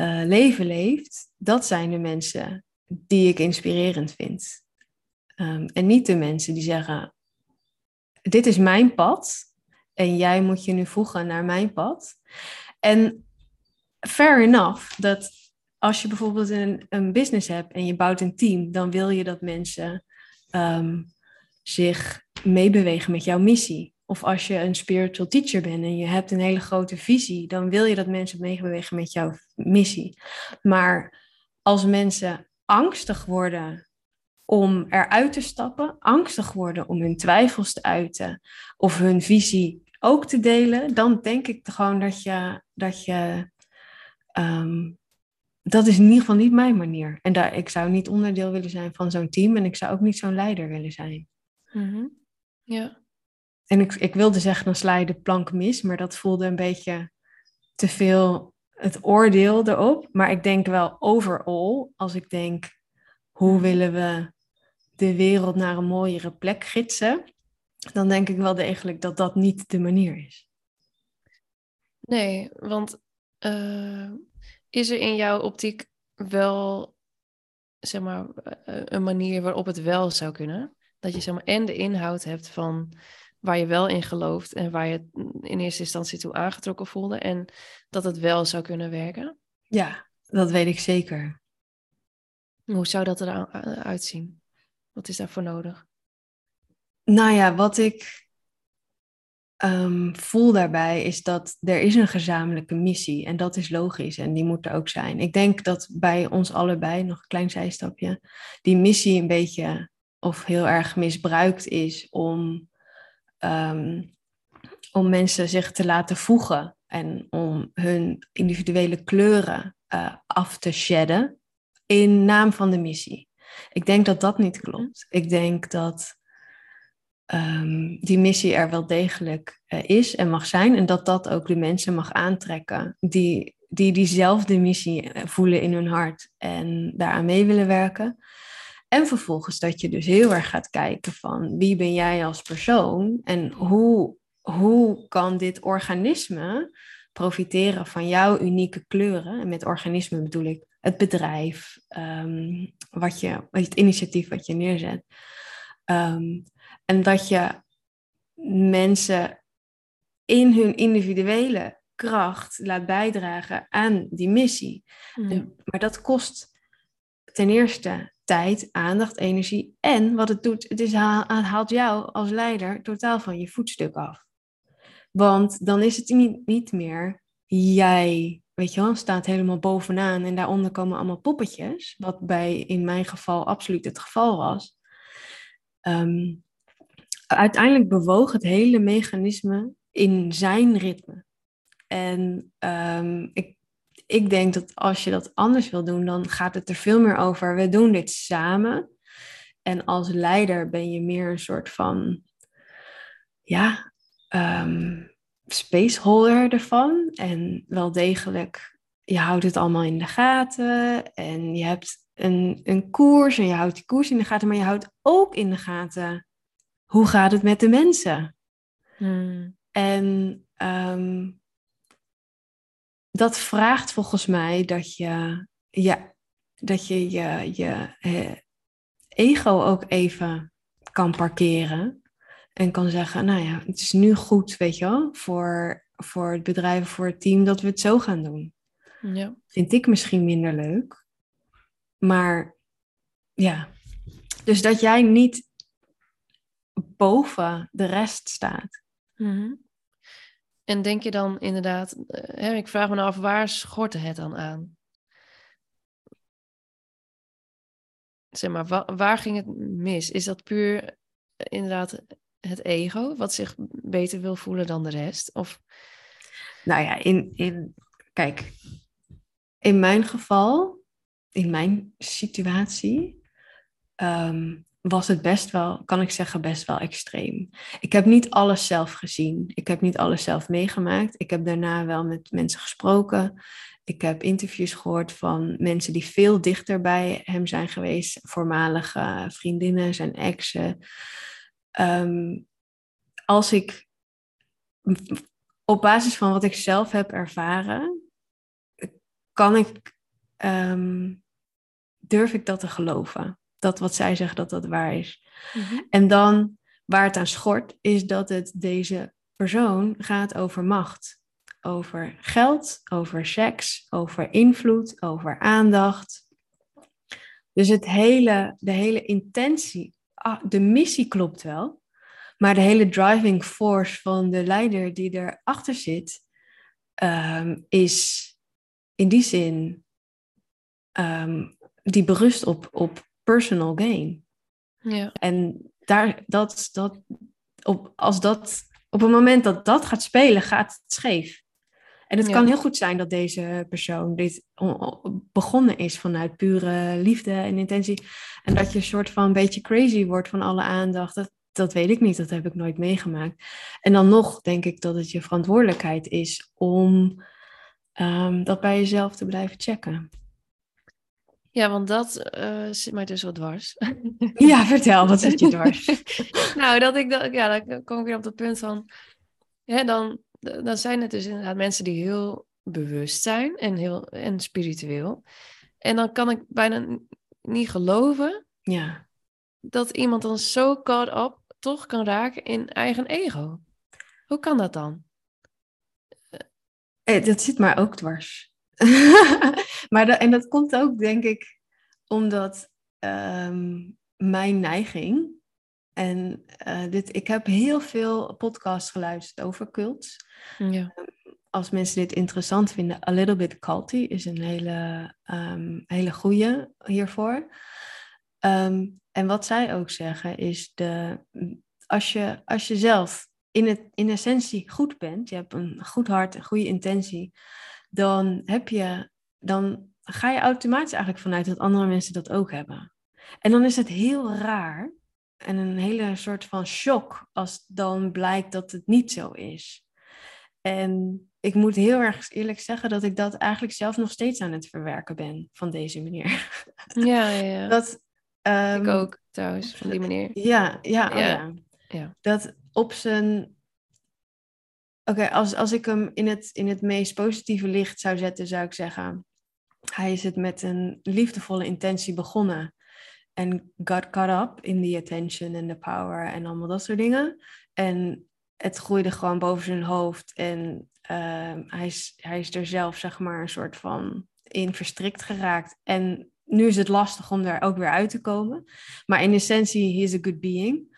uh, leven leeft. Dat zijn de mensen die ik inspirerend vind. Ehm, en niet de mensen die zeggen: Dit is mijn pad en jij moet je nu voegen naar mijn pad. En fair enough dat als je bijvoorbeeld een, een business hebt en je bouwt een team, dan wil je dat mensen ehm, zich meebewegen met jouw missie. Of als je een spiritual teacher bent en je hebt een hele grote visie, dan wil je dat mensen meebewegen met jouw missie. Maar als mensen angstig worden om eruit te stappen, angstig worden om hun twijfels te uiten of hun visie ook te delen, dan denk ik gewoon dat je, dat je ehm, dat is in ieder geval niet mijn manier. En daar, ik zou niet onderdeel willen zijn van zo'n team en ik zou ook niet zo'n leider willen zijn. Mhm. Ja. En ik, ik wilde zeggen, dan sla je de plank mis, maar dat voelde een beetje te veel het oordeel erop. Maar ik denk wel overal, als ik denk, hoe willen we de wereld naar een mooiere plek gidsen, dan denk ik wel degelijk dat dat niet de manier is. Nee, want uh, is er in jouw optiek wel, zeg maar, eh, een manier waarop het wel zou kunnen? Dat je zeg maar en de inhoud hebt van waar je wel in gelooft en waar je in eerste instantie toe aangetrokken voelde en dat het wel zou kunnen werken? Ja, dat weet ik zeker. Hoe zou dat eruit zien? Wat is daarvoor nodig? Nou ja, wat ik um, voel daarbij is dat er is een gezamenlijke missie en dat is logisch en die moet er ook zijn. Ik denk dat bij ons allebei, nog een klein zijstapje, die missie een beetje of heel erg misbruikt is om, um, om mensen zich te laten voegen en om hun individuele kleuren uh, af te shedden in naam van de missie. Ik denk dat dat niet klopt. Ik denk dat um, die missie er wel degelijk uh, is en mag zijn. En dat dat ook de mensen mag aantrekken die, die diezelfde missie eh, voelen in hun hart en daaraan mee willen werken. En vervolgens dat je dus heel erg gaat kijken van wie ben jij als persoon en hoe, hoe kan dit organisme profiteren van jouw unieke kleuren. En met organisme bedoel ik het bedrijf, um, wat je, het initiatief wat je neerzet. Um, en dat je mensen in hun individuele kracht laat bijdragen aan die missie. Mm. Maar dat kost ten eerste tijd, aandacht, energie. En wat het doet, het, is, het haalt jou als leider totaal van je voetstuk af. Want dan is het niet, niet meer jij, weet je wel, staat helemaal bovenaan en daaronder komen allemaal poppetjes. Wat bij in mijn geval absoluut het geval was. Um, uiteindelijk bewoog het hele mechanisme in zijn ritme. En um, ik, ik denk dat als je dat anders wil doen, dan gaat het er veel meer over. We doen dit samen. En als leider ben je meer een soort van, ja, um, spaceholder ervan. En wel degelijk, je houdt het allemaal in de gaten. En je hebt een, een koers en je houdt die koers in de gaten. Maar je houdt ook in de gaten hoe gaat het met de mensen? Hmm. En ehm, dat vraagt volgens mij dat je ja, dat je, je, je ego ook even kan parkeren. En kan zeggen, nou ja, het is nu goed, weet je wel, voor, voor het bedrijf, voor het team, dat we het zo gaan doen. Ja. Vind ik misschien minder leuk. Maar ja, dus dat jij niet boven de rest staat. Mhm. En denk je dan inderdaad, eh, hè, ik vraag me nou af, waar schortte het dan aan? Zeg maar, waar, waar ging het mis? Is dat puur eh, inderdaad het ego, wat zich beter wil voelen dan de rest? Of... Nou ja, in, in, kijk, in mijn geval, in mijn situatie, ehm, was het best wel, kan ik zeggen, best wel extreem. Ik heb niet alles zelf gezien. Ik heb niet alles zelf meegemaakt. Ik heb daarna wel met mensen gesproken. Ik heb interviews gehoord van mensen die veel dichter bij hem zijn geweest, voormalige vriendinnen, zijn exen. Ehm, als ik op basis van wat ik zelf heb ervaren, kan ik, um, durf ik dat te geloven dat wat zij zeggen dat dat waar is. Mhm. En dan waar het aan schort, is dat het deze persoon gaat over macht. Over geld, over seks, over invloed, over aandacht. Dus het hele, de hele intentie, ah, de missie klopt wel. Maar de hele driving force van de leider die erachter zit, ehm, is in die zin, ehm, die berust op, op personal gain. Ja. En daar, dat, dat, op, als dat, op het moment dat dat gaat spelen, gaat het scheef. En het Ja. kan heel goed zijn dat deze persoon dit begonnen is vanuit pure liefde en intentie. En dat je een soort van een beetje crazy wordt van alle aandacht. Dat, dat weet ik niet, dat heb ik nooit meegemaakt. En dan nog denk ik dat het je verantwoordelijkheid is om ehm, dat bij jezelf te blijven checken. Ja, want dat eh, zit mij dus wat dwars. Ja, vertel, wat zit je dwars? nou, dat ik dat, ja, dan kom ik weer op het punt van, hè, dan, dan zijn het dus inderdaad mensen die heel bewust zijn en heel en spiritueel. En dan kan ik bijna niet geloven Ja, dat iemand dan zo caught up toch kan raken in eigen ego. Hoe kan dat dan? Eh, dat zit maar ook dwars. maar dat, en dat komt ook, denk ik, omdat ehm, mijn neiging. En eh, dit, ik heb heel veel podcasts geluisterd over cults. Ja. Als mensen dit interessant vinden, A Little Bit Culty is een hele, ehm, hele goede hiervoor. Ehm, en wat zij ook zeggen is, de, als, je, als je zelf in, het, in essentie goed bent, je hebt een goed hart, een goede intentie, dan, heb je, dan ga je automatisch eigenlijk vanuit dat andere mensen dat ook hebben. En dan is het heel raar en een hele soort van shock als dan blijkt dat het niet zo is. En ik moet heel erg eerlijk zeggen dat ik dat eigenlijk zelf nog steeds aan het verwerken ben van deze manier. Ja, ja, ja. Dat, ik ehm, ook trouwens, van die manier. Ja, ja, oh Ja. ja. Ja. Dat op zijn. Oké, als, als ik hem in het, in het meest positieve licht zou zetten, zou ik zeggen: hij is het met een liefdevolle intentie begonnen. En got caught up in the attention en the power en allemaal dat soort dingen. En het groeide gewoon boven zijn hoofd. En ehm, hij, is, hij is er zelf, zeg maar, een soort van in verstrikt geraakt. En nu is het lastig om daar ook weer uit te komen. Maar in essentie, he is a good being.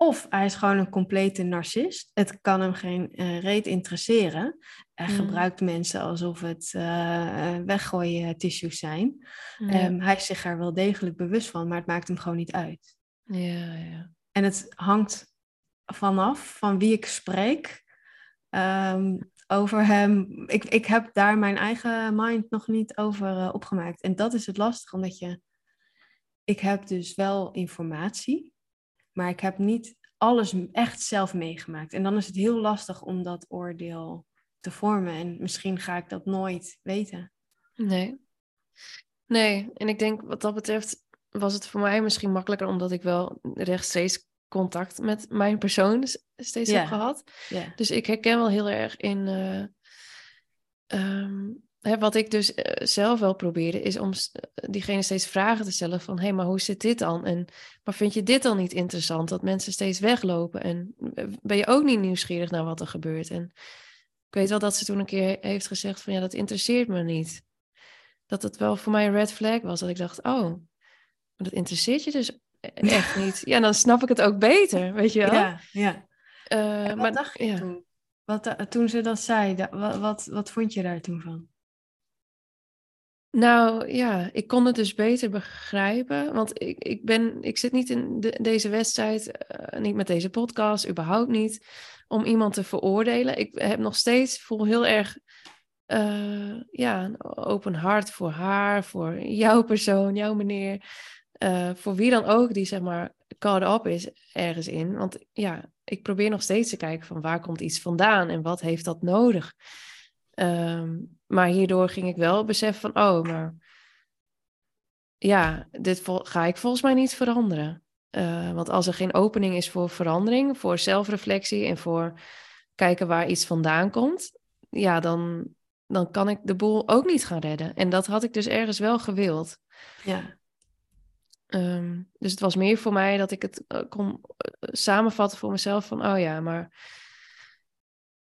Of hij is gewoon een complete narcist. Het kan hem geen eh, reet interesseren. Hij Mm. gebruikt mensen alsof het eh weggooien tissues zijn. Ehm, hij is zich er wel degelijk bewust van, maar het maakt hem gewoon niet uit. ja, ja. En het hangt vanaf van wie ik spreek ehm, over hem. Ik, ik heb daar mijn eigen mind nog niet over eh, opgemaakt. En dat is het lastig, omdat je... Ik heb dus wel informatie, maar ik heb niet alles echt zelf meegemaakt. En dan is het heel lastig om dat oordeel te vormen. En misschien ga ik dat nooit weten. Nee. Nee, en ik denk wat dat betreft was het voor mij misschien makkelijker omdat ik wel rechtstreeks contact met mijn persoon steeds heb gehad. Ja, Dus ik herken wel heel erg in eh, ehm, hè, wat ik dus eh, zelf wel probeerde, is om s- diegene steeds vragen te stellen van hé, hey, maar hoe zit dit dan? En maar vind je dit dan niet interessant? Dat mensen steeds weglopen en eh, ben je ook niet nieuwsgierig naar wat er gebeurt? En ik weet wel dat ze toen een keer heeft gezegd van ja, dat interesseert me niet. Dat het wel voor mij een red flag was. Dat ik dacht, oh, maar dat interesseert je dus echt niet. Ja, dan snap ik het ook beter, weet je wel? ja. Eh, wat maar, dacht je ja. toen? Wat, toen ze dat zei, wat, wat, wat vond je daar toen van? Nou ja, ik kon het dus beter begrijpen. Want ik, ik, ben, ik zit niet in de- deze wedstrijd, eh, niet met deze podcast, überhaupt niet, om iemand te veroordelen. Ik heb nog steeds, voel heel erg eh, ja, een open hart voor haar, voor jouw persoon, jouw meneer. eh, voor wie dan ook die zeg maar caught up is ergens in. Want ja, ik probeer nog steeds te kijken van waar komt iets vandaan en wat heeft dat nodig. Ehm, maar hierdoor ging ik wel beseffen van, oh, maar ja, dit ga ik volgens mij niet veranderen. Eh, want als er geen opening is voor verandering, voor zelfreflectie en voor kijken waar iets vandaan komt, ja, dan, dan kan ik de boel ook niet gaan redden. En dat had ik dus ergens wel gewild. Ja, Ehm, dus het was meer voor mij dat ik het eh, kon eh, samenvatten voor mezelf van, oh ja, maar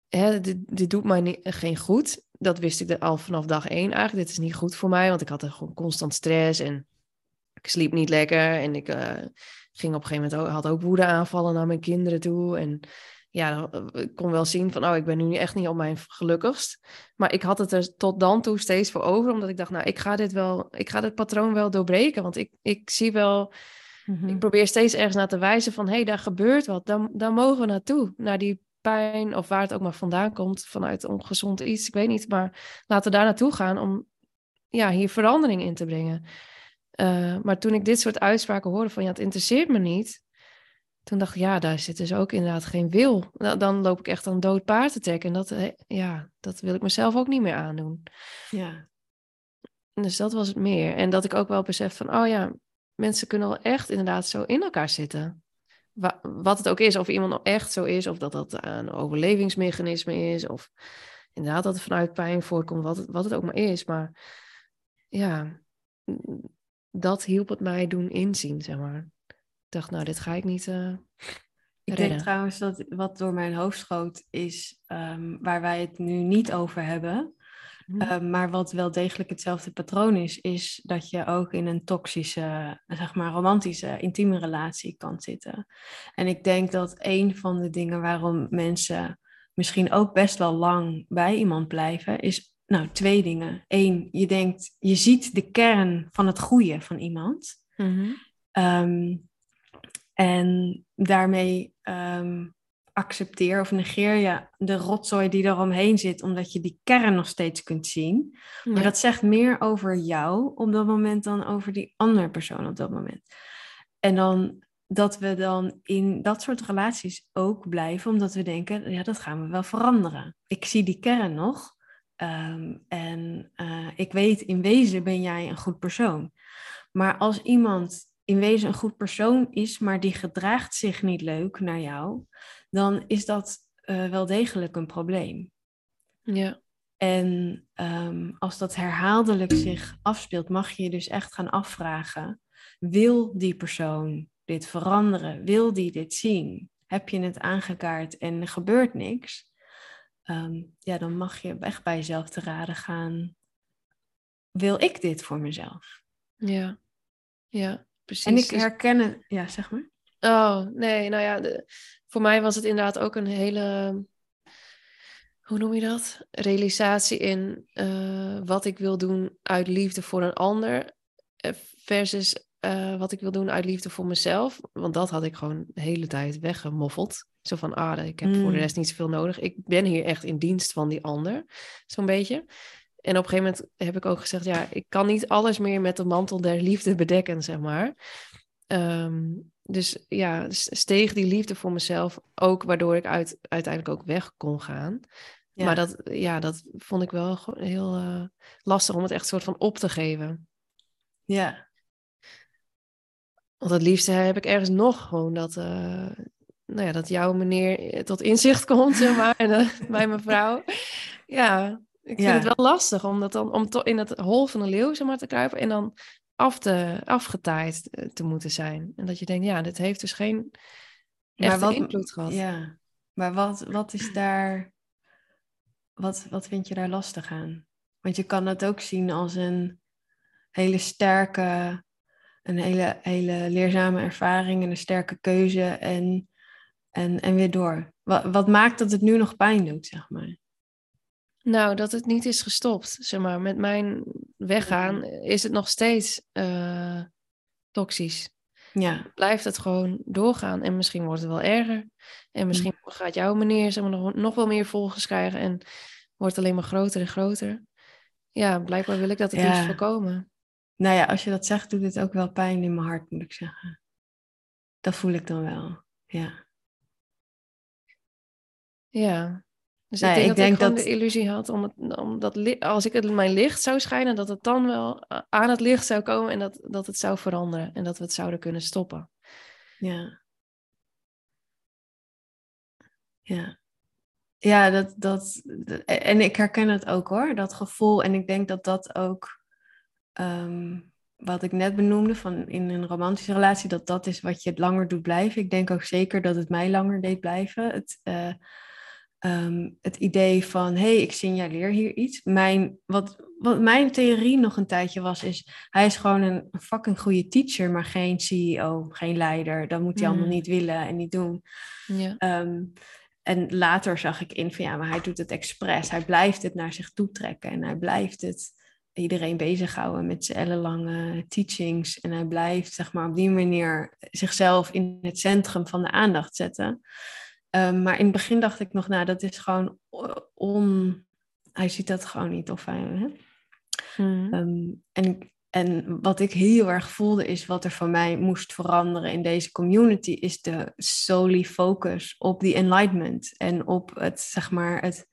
hè, dit, dit doet mij niet, geen goed. Dat wist ik al vanaf dag één eigenlijk. Dit is niet goed voor mij, want ik had er gewoon constant stress en ik sliep niet lekker en ik uh, ging op een gegeven moment ook, had ook woede aanvallen naar mijn kinderen toe en ja, ik kon wel zien van, oh, ik ben nu echt niet op mijn gelukkigst. Maar ik had het er tot dan toe steeds voor over, omdat ik dacht, nou, ik ga dit wel, ik ga dit patroon wel doorbreken. Want ik, ik zie wel, Mhm. ik probeer steeds ergens naar te wijzen van, hé, hey, daar gebeurt wat. Dan, dan mogen we naartoe, naar die pijn of waar het ook maar vandaan komt, vanuit ongezond iets, ik weet niet. Maar laten we daar naartoe gaan om, ja, hier verandering in te brengen. Uh, maar toen ik dit soort uitspraken hoorde van, ja, het interesseert me niet toen dacht ik, ja, daar zit dus ook inderdaad geen wil. Dan loop ik echt aan dood paard te trekken. En dat, eh, ja, dat wil ik mezelf ook niet meer aandoen. Ja. Dus dat was het meer. En dat ik ook wel besef van, oh ja, mensen kunnen wel echt inderdaad zo in elkaar zitten. Wat het ook is, of iemand nou echt zo is, of dat dat een overlevingsmechanisme is, of inderdaad dat het vanuit pijn voortkomt, wat het, wat het ook maar is. Maar ja, dat hielp het mij doen inzien, zeg maar dacht, nou, dit ga ik niet uh, Ik denk trouwens dat wat door mijn hoofd schoot is, um, waar wij het nu niet over hebben, mm. uh, maar wat wel degelijk hetzelfde patroon is, is dat je ook in een toxische, zeg maar romantische, intieme relatie kan zitten. En ik denk dat een van de dingen waarom mensen misschien ook best wel lang bij iemand blijven, is nou twee dingen. Eén, je denkt, je ziet de kern van het goede van iemand. Mm -hmm. um, en daarmee um, accepteer of negeer je de rotzooi die eromheen zit, omdat je die kern nog steeds kunt zien. Ja. Maar dat zegt meer over jou op dat moment dan over die andere persoon op dat moment. En dan dat we dan in dat soort relaties ook blijven, omdat we denken, ja, dat gaan we wel veranderen. Ik zie die kern nog. Um, en uh, ik weet, in wezen ben jij een goed persoon. Maar als iemand in wezen een goed persoon is, maar die gedraagt zich niet leuk naar jou, dan is dat uh, wel degelijk een probleem. Ja. En um, als dat herhaaldelijk zich afspeelt, mag je je dus echt gaan afvragen: wil die persoon dit veranderen? Wil die dit zien? Heb je het aangekaart en er gebeurt niks? Um, ja, dan mag je echt bij jezelf te raden gaan: wil ik dit voor mezelf? Ja, ja. Precies. En ik herken het, ja, zeg maar. Oh, nee, nou ja, de, voor mij was het inderdaad ook een hele, hoe noem je dat? Realisatie in uh, wat ik wil doen uit liefde voor een ander versus uh, wat ik wil doen uit liefde voor mezelf. Want dat had ik gewoon de hele tijd weggemoffeld. Zo van, ah, ik heb mm. voor de rest niet zoveel nodig. Ik ben hier echt in dienst van die ander, zo'n beetje. En op een gegeven moment heb ik ook gezegd, ja, ik kan niet alles meer met de mantel der liefde bedekken, zeg maar. Um, dus ja, steeg die liefde voor mezelf ook, waardoor ik uit, uiteindelijk ook weg kon gaan. Ja. Maar dat, ja, dat vond ik wel heel uh, lastig om het echt soort van op te geven. Ja. Want het liefste heb ik ergens nog gewoon dat, uh, nou ja, dat jouw meneer tot inzicht komt, zeg maar, en uh, bij mijn vrouw. Ja, ik vind ja. het wel lastig om, dat dan, om in het hol van de leeuw zeg maar, te kruipen en dan af te, afgetaaid te moeten zijn. En dat je denkt, ja, dit heeft dus geen echte wat, invloed gehad. Ja, maar wat, wat is daar... Wat, wat vind je daar lastig aan? Want je kan het ook zien als een hele sterke... Een hele, hele leerzame ervaring en een sterke keuze en, en, en weer door. Wat, wat maakt dat het nu nog pijn doet, zeg maar? Nou, dat het niet is gestopt. Zeg maar, met mijn weggaan is het nog steeds uh, toxisch. Ja. Blijft het gewoon doorgaan en misschien wordt het wel erger. En misschien mm. gaat jouw meneer zeg maar, nog, nog wel meer volgers krijgen en wordt alleen maar groter en groter. Ja, blijkbaar wil ik dat het ja. liefst voorkomen. Nou ja, als je dat zegt, doet het ook wel pijn in mijn hart, moet ik zeggen. Dat voel ik dan wel, ja. Ja, dus nee, ik denk, ik dat, denk ik dat de illusie had om, het, om dat als ik het mijn licht zou schijnen, dat het dan wel aan het licht zou komen en dat, dat het zou veranderen en dat we het zouden kunnen stoppen. Ja. Ja. Ja, dat, dat, en ik herken het ook hoor, dat gevoel. En ik denk dat dat ook um, wat ik net benoemde, van in een romantische relatie, dat dat is wat je het langer doet blijven. Ik denk ook zeker dat het mij langer deed blijven. Het, eh, ehm, het idee van, hé, hey, ik signaleer hier iets. Mijn, wat, wat mijn theorie nog een tijdje was, is hij is gewoon een fucking goede teacher, maar geen CEO, geen leider. Dat moet hij allemaal Mm. niet willen en niet doen. Ja. Ehm, en later zag ik in van ja, maar hij doet het expres. Hij blijft het naar zich toe trekken en hij blijft het iedereen bezighouden met zijn ellenlange teachings. En hij blijft zeg maar op die manier zichzelf in het centrum van de aandacht zetten. Ehm, maar in het begin dacht ik nog, nou, dat is gewoon on. Hij ziet dat gewoon niet of hij. Hè? Mhm. Ehm, en, en wat ik heel erg voelde is wat er van mij moest veranderen in deze community, is de solely focus op die enlightenment en op het, zeg maar, het,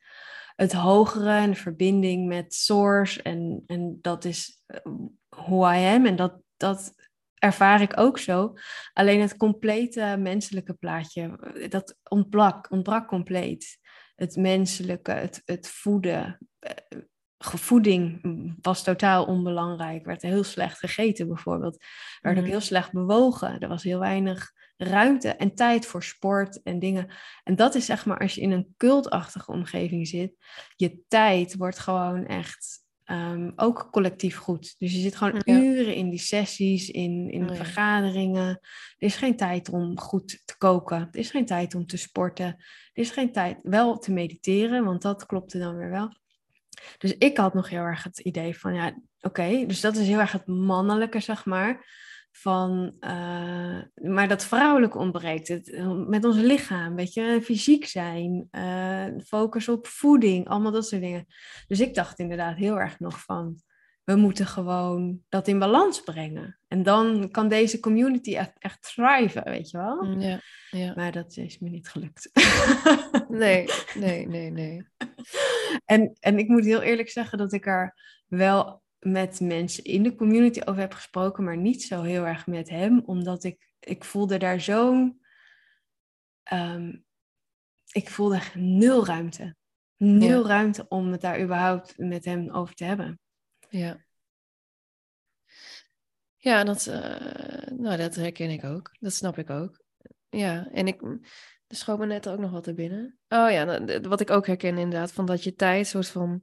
het hogere en de verbinding met source. En, en dat is eh, who I am en dat, dat ervaar ik ook zo. Alleen het complete menselijke plaatje, dat ontbrak, ontbrak compleet. Het menselijke, het, het voeden, eh, voeding was totaal onbelangrijk. Werd heel slecht gegeten bijvoorbeeld. Werd ook Mhm. heel slecht bewogen. Er was heel weinig ruimte en tijd voor sport en dingen. En dat is zeg maar als je in een cultachtige omgeving zit. Je tijd wordt gewoon echt ehm, ook collectief goed. Dus je zit gewoon Ja. uren in die sessies, in, in Oh vergaderingen. Er is geen tijd om goed te koken. Er is geen tijd om te sporten. Er is geen tijd wel te mediteren, want dat klopte dan weer wel. Dus ik had nog heel erg het idee van, ja, oké, dus dat is heel erg het mannelijke, zeg maar. Van, eh, maar dat vrouwelijke ontbreekt. Het, met ons lichaam, weet je, fysiek zijn, eh, focus op voeding, allemaal dat soort dingen. Dus ik dacht inderdaad heel erg nog van, we moeten gewoon dat in balans brengen. En dan kan deze community echt, echt thriven, weet je wel. Ja, ja. Maar dat is me niet gelukt. Nee, nee, nee, nee. En, en ik moet heel eerlijk zeggen dat ik er wel met mensen in de community over heb gesproken, maar niet zo heel erg met hem, omdat ik, ik voelde daar zo'n. ehm, ik voelde nul ruimte. Nul Ja. ruimte om het daar überhaupt met hem over te hebben. Ja. Ja, dat, eh, nou, dat herken ik ook. Dat snap ik ook. Ja, en ik, er schoot me net ook nog wat er binnen. Oh ja, wat ik ook herken inderdaad, van dat je tijd soort van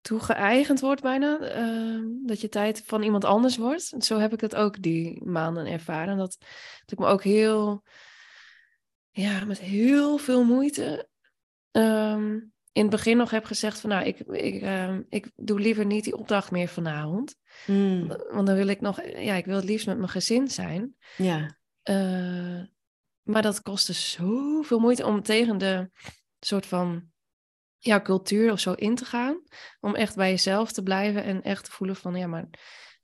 toegeëigend wordt bijna. ehm, dat je tijd van iemand anders wordt. Zo heb ik dat ook die maanden ervaren. Dat, dat ik me ook heel, ja, met heel veel moeite ehm, in het begin nog heb gezegd van, nou, ik, ik, ehm, ik doe liever niet die opdracht meer vanavond. Mm, Want dan wil ik nog, ja, ik wil het liefst met mijn gezin zijn. ja, Eh, maar dat kostte zoveel moeite om tegen de soort van ja, cultuur of zo in te gaan. Om echt bij jezelf te blijven en echt te voelen van ja, maar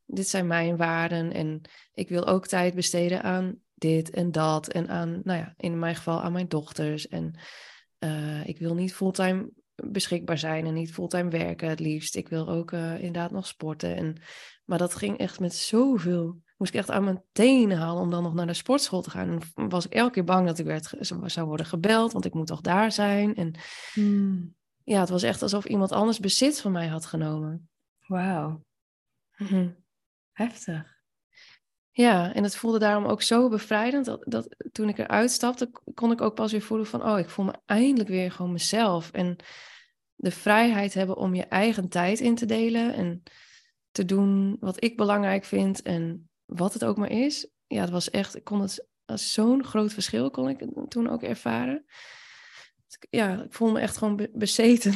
dit zijn mijn waarden. En ik wil ook tijd besteden aan dit en dat. En aan, nou ja, in mijn geval aan mijn dochters. En eh, ik wil niet fulltime beschikbaar zijn en niet fulltime werken het liefst. Ik wil ook eh, inderdaad nog sporten. En, maar dat ging echt met zoveel moest ik echt aan mijn tenen halen om dan nog naar de sportschool te gaan. En was ik elke keer bang dat ik werd, zou worden gebeld, want ik moet toch daar zijn. En Mm, ja, het was echt alsof iemand anders bezit van mij had genomen. wauw, Mhm. heftig. Ja, en het voelde daarom ook zo bevrijdend dat, dat toen ik eruit stapte, kon ik ook pas weer voelen van, oh, ik voel me eindelijk weer gewoon mezelf. En de vrijheid hebben om je eigen tijd in te delen en te doen wat ik belangrijk vind en wat het ook maar is. Ja, het was echt, ik kon het als zo'n groot verschil kon ik toen ook ervaren. Ja, ik voel me echt gewoon be- bezeten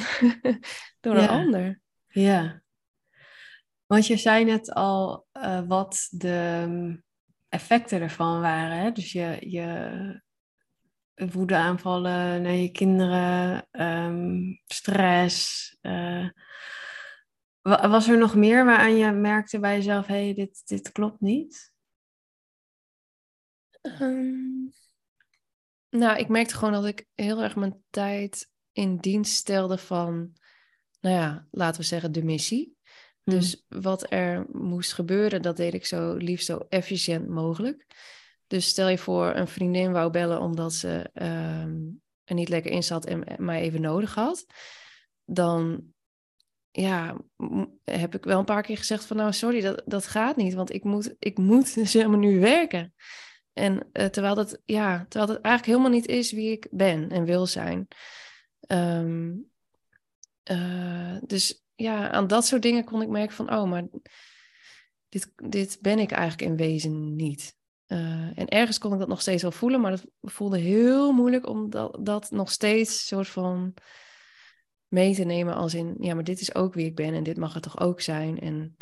door een ander. Ja. Want je zei net al eh, wat de mm, effecten ervan waren. Hè? Dus je, je woedeaanvallen naar je kinderen, ehm, stress. eh. Wa- was er nog meer waaraan je merkte bij jezelf, hé, hey, dit, dit klopt niet? Ehm, nou, ik merkte gewoon dat ik heel erg mijn tijd in dienst stelde van, nou ja, laten we zeggen, de missie. Hm. Dus wat er moest gebeuren, dat deed ik zo liefst zo efficiënt mogelijk. Dus stel je voor, een vriendin wou bellen omdat ze ehm, er niet lekker in zat en mij even nodig had. Dan ja, heb ik wel een paar keer gezegd van nou sorry, dat, dat gaat niet, want ik moet, ik moet dus helemaal nu werken. En eh, terwijl, dat, ja, terwijl dat eigenlijk helemaal niet is wie ik ben en wil zijn. Ehm, eh, dus ja, aan dat soort dingen kon ik merken van, oh, maar dit, dit ben ik eigenlijk in wezen niet. Eh, en ergens kon ik dat nog steeds wel voelen, maar dat voelde heel moeilijk om dat, dat nog steeds soort van mee te nemen als in, ja, maar dit is ook wie ik ben en dit mag het toch ook zijn. En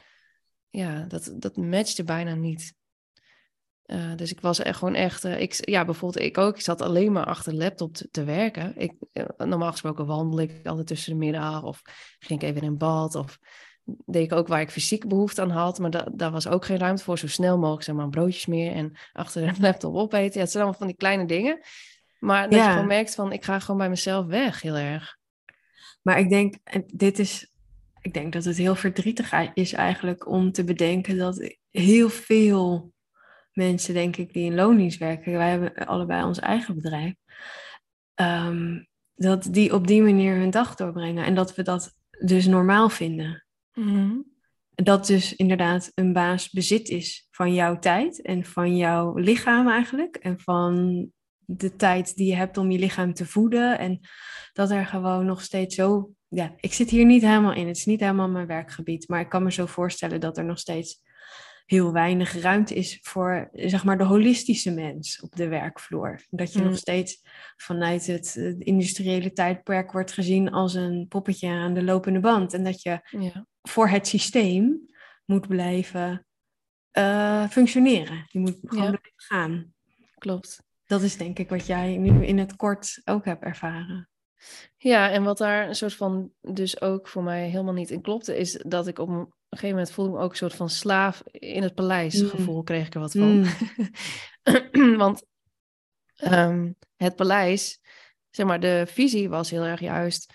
ja, dat, dat matchte bijna niet. Uh, dus ik was echt gewoon echt, uh, ik, ja, bijvoorbeeld ik ook, ik zat alleen maar achter de laptop te, te werken. Ik, uh, normaal gesproken wandel ik altijd tussen de middag of ging ik even in bad of deed ik ook waar ik fysiek behoefte aan had, maar da daar was ook geen ruimte voor. Zo snel mogelijk zeg maar broodjes meer en achter de laptop opeten. Ja, het zijn allemaal van die kleine dingen. Maar dat ja. je gewoon merkt van, ik ga gewoon bij mezelf weg, heel erg. Maar ik denk, dit is, ik denk dat het heel verdrietig is eigenlijk om te bedenken dat heel veel mensen, denk ik, die in loondienst werken, wij hebben allebei ons eigen bedrijf, um, dat die op die manier hun dag doorbrengen en dat we dat dus normaal vinden. Mm -hmm. Dat dus inderdaad een baas bezit is van jouw tijd en van jouw lichaam eigenlijk en van de tijd die je hebt om je lichaam te voeden en dat er gewoon nog steeds zo, ja, ik zit hier niet helemaal in, het is niet helemaal mijn werkgebied, maar ik kan me zo voorstellen dat er nog steeds heel weinig ruimte is voor zeg maar de holistische mens op de werkvloer. Dat je mm. nog steeds vanuit het, het, industriële tijdperk wordt gezien als een poppetje aan de lopende band. En dat je ja. voor het systeem moet blijven uh, functioneren. Je moet gewoon Ja. blijven gaan. Klopt. Dat is denk ik wat jij nu in het kort ook hebt ervaren. Ja, en wat daar een soort van dus ook voor mij helemaal niet in klopte, is dat ik op een gegeven moment voelde me ook een soort van slaaf in het paleis Mm. gevoel, kreeg ik er wat van. Want ehm, het paleis, zeg maar, de visie was heel erg juist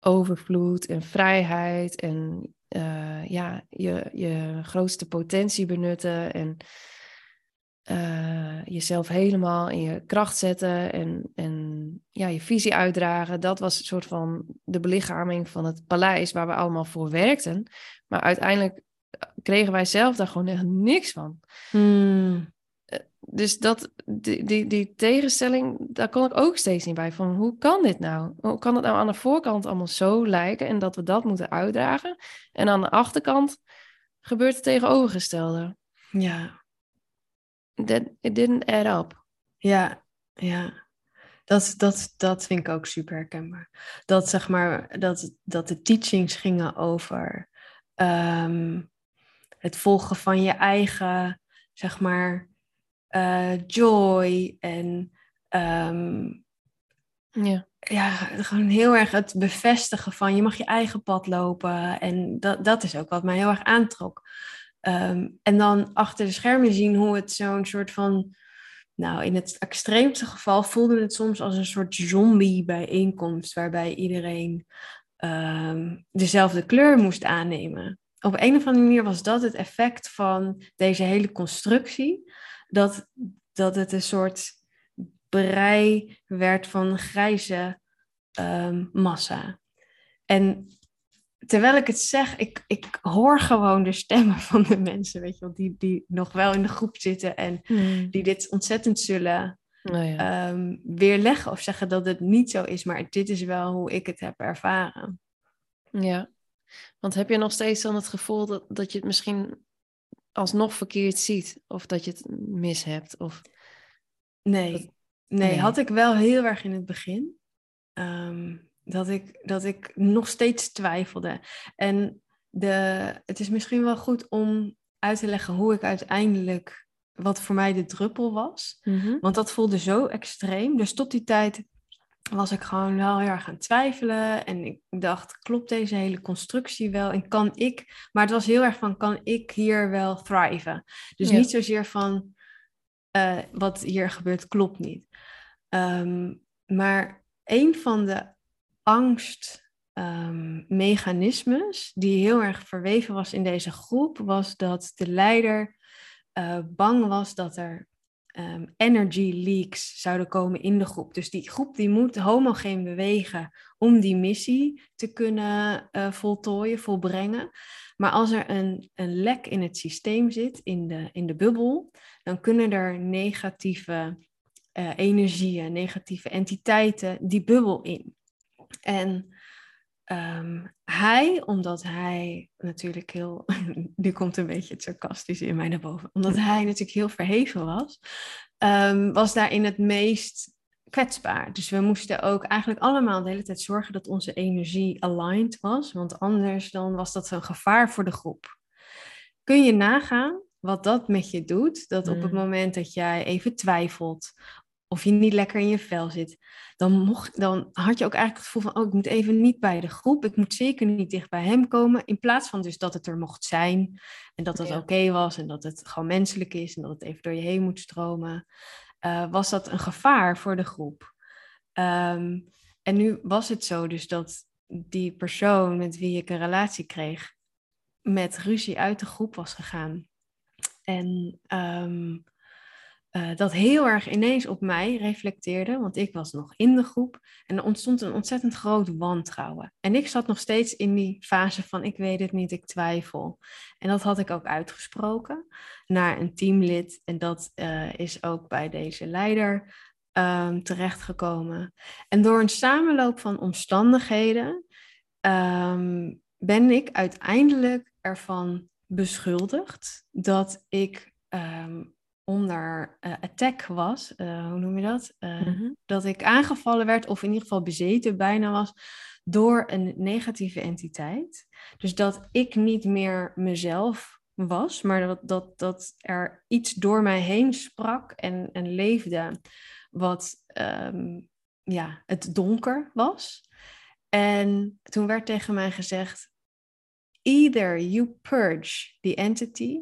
overvloed en vrijheid en eh, ja, je, je grootste potentie benutten en eh, jezelf helemaal in je kracht zetten en, en ja, je visie uitdragen. Dat was een soort van de belichaming van het paleis waar we allemaal voor werkten. Maar uiteindelijk eh, kregen wij zelf daar gewoon echt niks van. Mm. Dus dat, die, die, die tegenstelling, daar kon ik ook steeds niet bij. Van hoe kan dit nou? Hoe kan het nou aan de voorkant allemaal zo lijken en dat we dat moeten uitdragen? En aan de achterkant gebeurt het tegenovergestelde. Ja, That, it didn't add up. ja, ja. Dat, dat, dat vind ik ook super herkenbaar. Dat zeg maar, dat, dat de teachings gingen over ehm, het volgen van je eigen, zeg maar, eh, joy en ehm, Ja, ja, gewoon heel erg het bevestigen van je mag je eigen pad lopen. En dat, dat is ook wat mij heel erg aantrok. Ehm, en dan achter de schermen zien hoe het zo'n soort van. Nou, in het extreemste geval voelde het soms als een soort zombie-bijeenkomst. Waarbij iedereen ehm, dezelfde kleur moest aannemen. Op een of andere manier was dat het effect van deze hele constructie. Dat, dat het een soort brei werd van grijze ehm, massa. En terwijl ik het zeg, ik, ik hoor gewoon de stemmen van de mensen, weet je wel, die, die nog wel in de groep zitten en die dit ontzettend zullen nou ja. ehm, weerleggen of zeggen dat het niet zo is, maar dit is wel hoe ik het heb ervaren. ja. Want heb je nog steeds dan het gevoel dat, dat je het misschien alsnog verkeerd ziet? Of dat je het mis hebt? Of... Nee, Dat- nee, nee. had ik wel heel erg in het begin. Ehm, dat, ik, dat ik nog steeds twijfelde. En de, het is misschien wel goed om uit te leggen hoe ik uiteindelijk, wat voor mij de druppel was. Want dat voelde zo extreem. Dus tot die tijd was ik gewoon wel heel erg aan het twijfelen. En ik dacht, klopt deze hele constructie wel? En kan ik... Maar het was heel erg van, kan ik hier wel thriven? Dus Ja. niet zozeer van, eh, wat hier gebeurt klopt niet. Ehm, maar een van de angstmechanismes die heel erg verweven was in deze groep, was dat de leider eh, bang was dat er ehm, energy leaks zouden komen in de groep. Dus die groep die moet homogeen bewegen om die missie te kunnen uh, voltooien, volbrengen. Maar als er een, een lek in het systeem zit, in de, in de bubbel, dan kunnen er negatieve uh, energieën, negatieve entiteiten die bubbel in. En um, hij, omdat hij natuurlijk heel, nu komt een beetje het sarcastische in mij naar boven, omdat hij natuurlijk heel verheven was, um, was daarin het meest kwetsbaar. Dus we moesten ook eigenlijk allemaal de hele tijd zorgen dat onze energie aligned was, want anders dan was dat een gevaar voor de groep. Kun je nagaan wat dat met je doet? Dat op het mm. moment dat jij even twijfelt of je niet lekker in je vel zit, dan, mocht, dan had je ook eigenlijk het gevoel van, oh, ik moet even niet bij de groep, ik moet zeker niet dicht bij hem komen, in plaats van dus dat het er mocht zijn en dat het oké was en dat het gewoon menselijk is en dat het even door je heen moet stromen, uh, was dat een gevaar voor de groep. Ehm, en nu was het zo dus dat die persoon met wie ik een relatie kreeg, met ruzie uit de groep was gegaan. En um, uh, dat heel erg ineens op mij reflecteerde, want ik was nog in de groep en er ontstond een ontzettend groot wantrouwen. En ik zat nog steeds in die fase van ik weet het niet, ik twijfel. En dat had ik ook uitgesproken naar een teamlid en dat uh, is ook bij deze leider um, terechtgekomen. En door een samenloop van omstandigheden um, ben ik uiteindelijk ervan beschuldigd dat ik um, onder uh, attack was, uh, hoe noem je dat? Uh, Dat ik aangevallen werd, of in ieder geval bezeten bijna was, door een negatieve entiteit. Dus dat ik niet meer mezelf was, maar dat, dat, dat er iets door mij heen sprak en, en leefde, wat um, ja, het donker was. En toen werd tegen mij gezegd: Either you purge the entity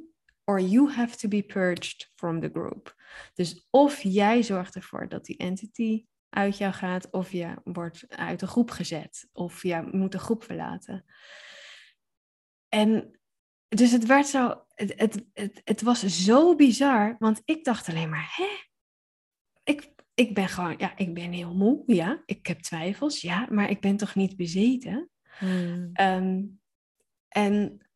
or you have to be purged from the group. Dus of jij zorgt ervoor dat die entity uit jou gaat, of je wordt uit de groep gezet, of je moet de groep verlaten. En dus het werd zo, het, het, het, het was zo bizar, want ik dacht alleen maar, hè? Ik, ik ben gewoon, ja, ik ben heel moe, ja, ik heb twijfels, ja, maar ik ben toch niet bezeten? Hmm. Um, en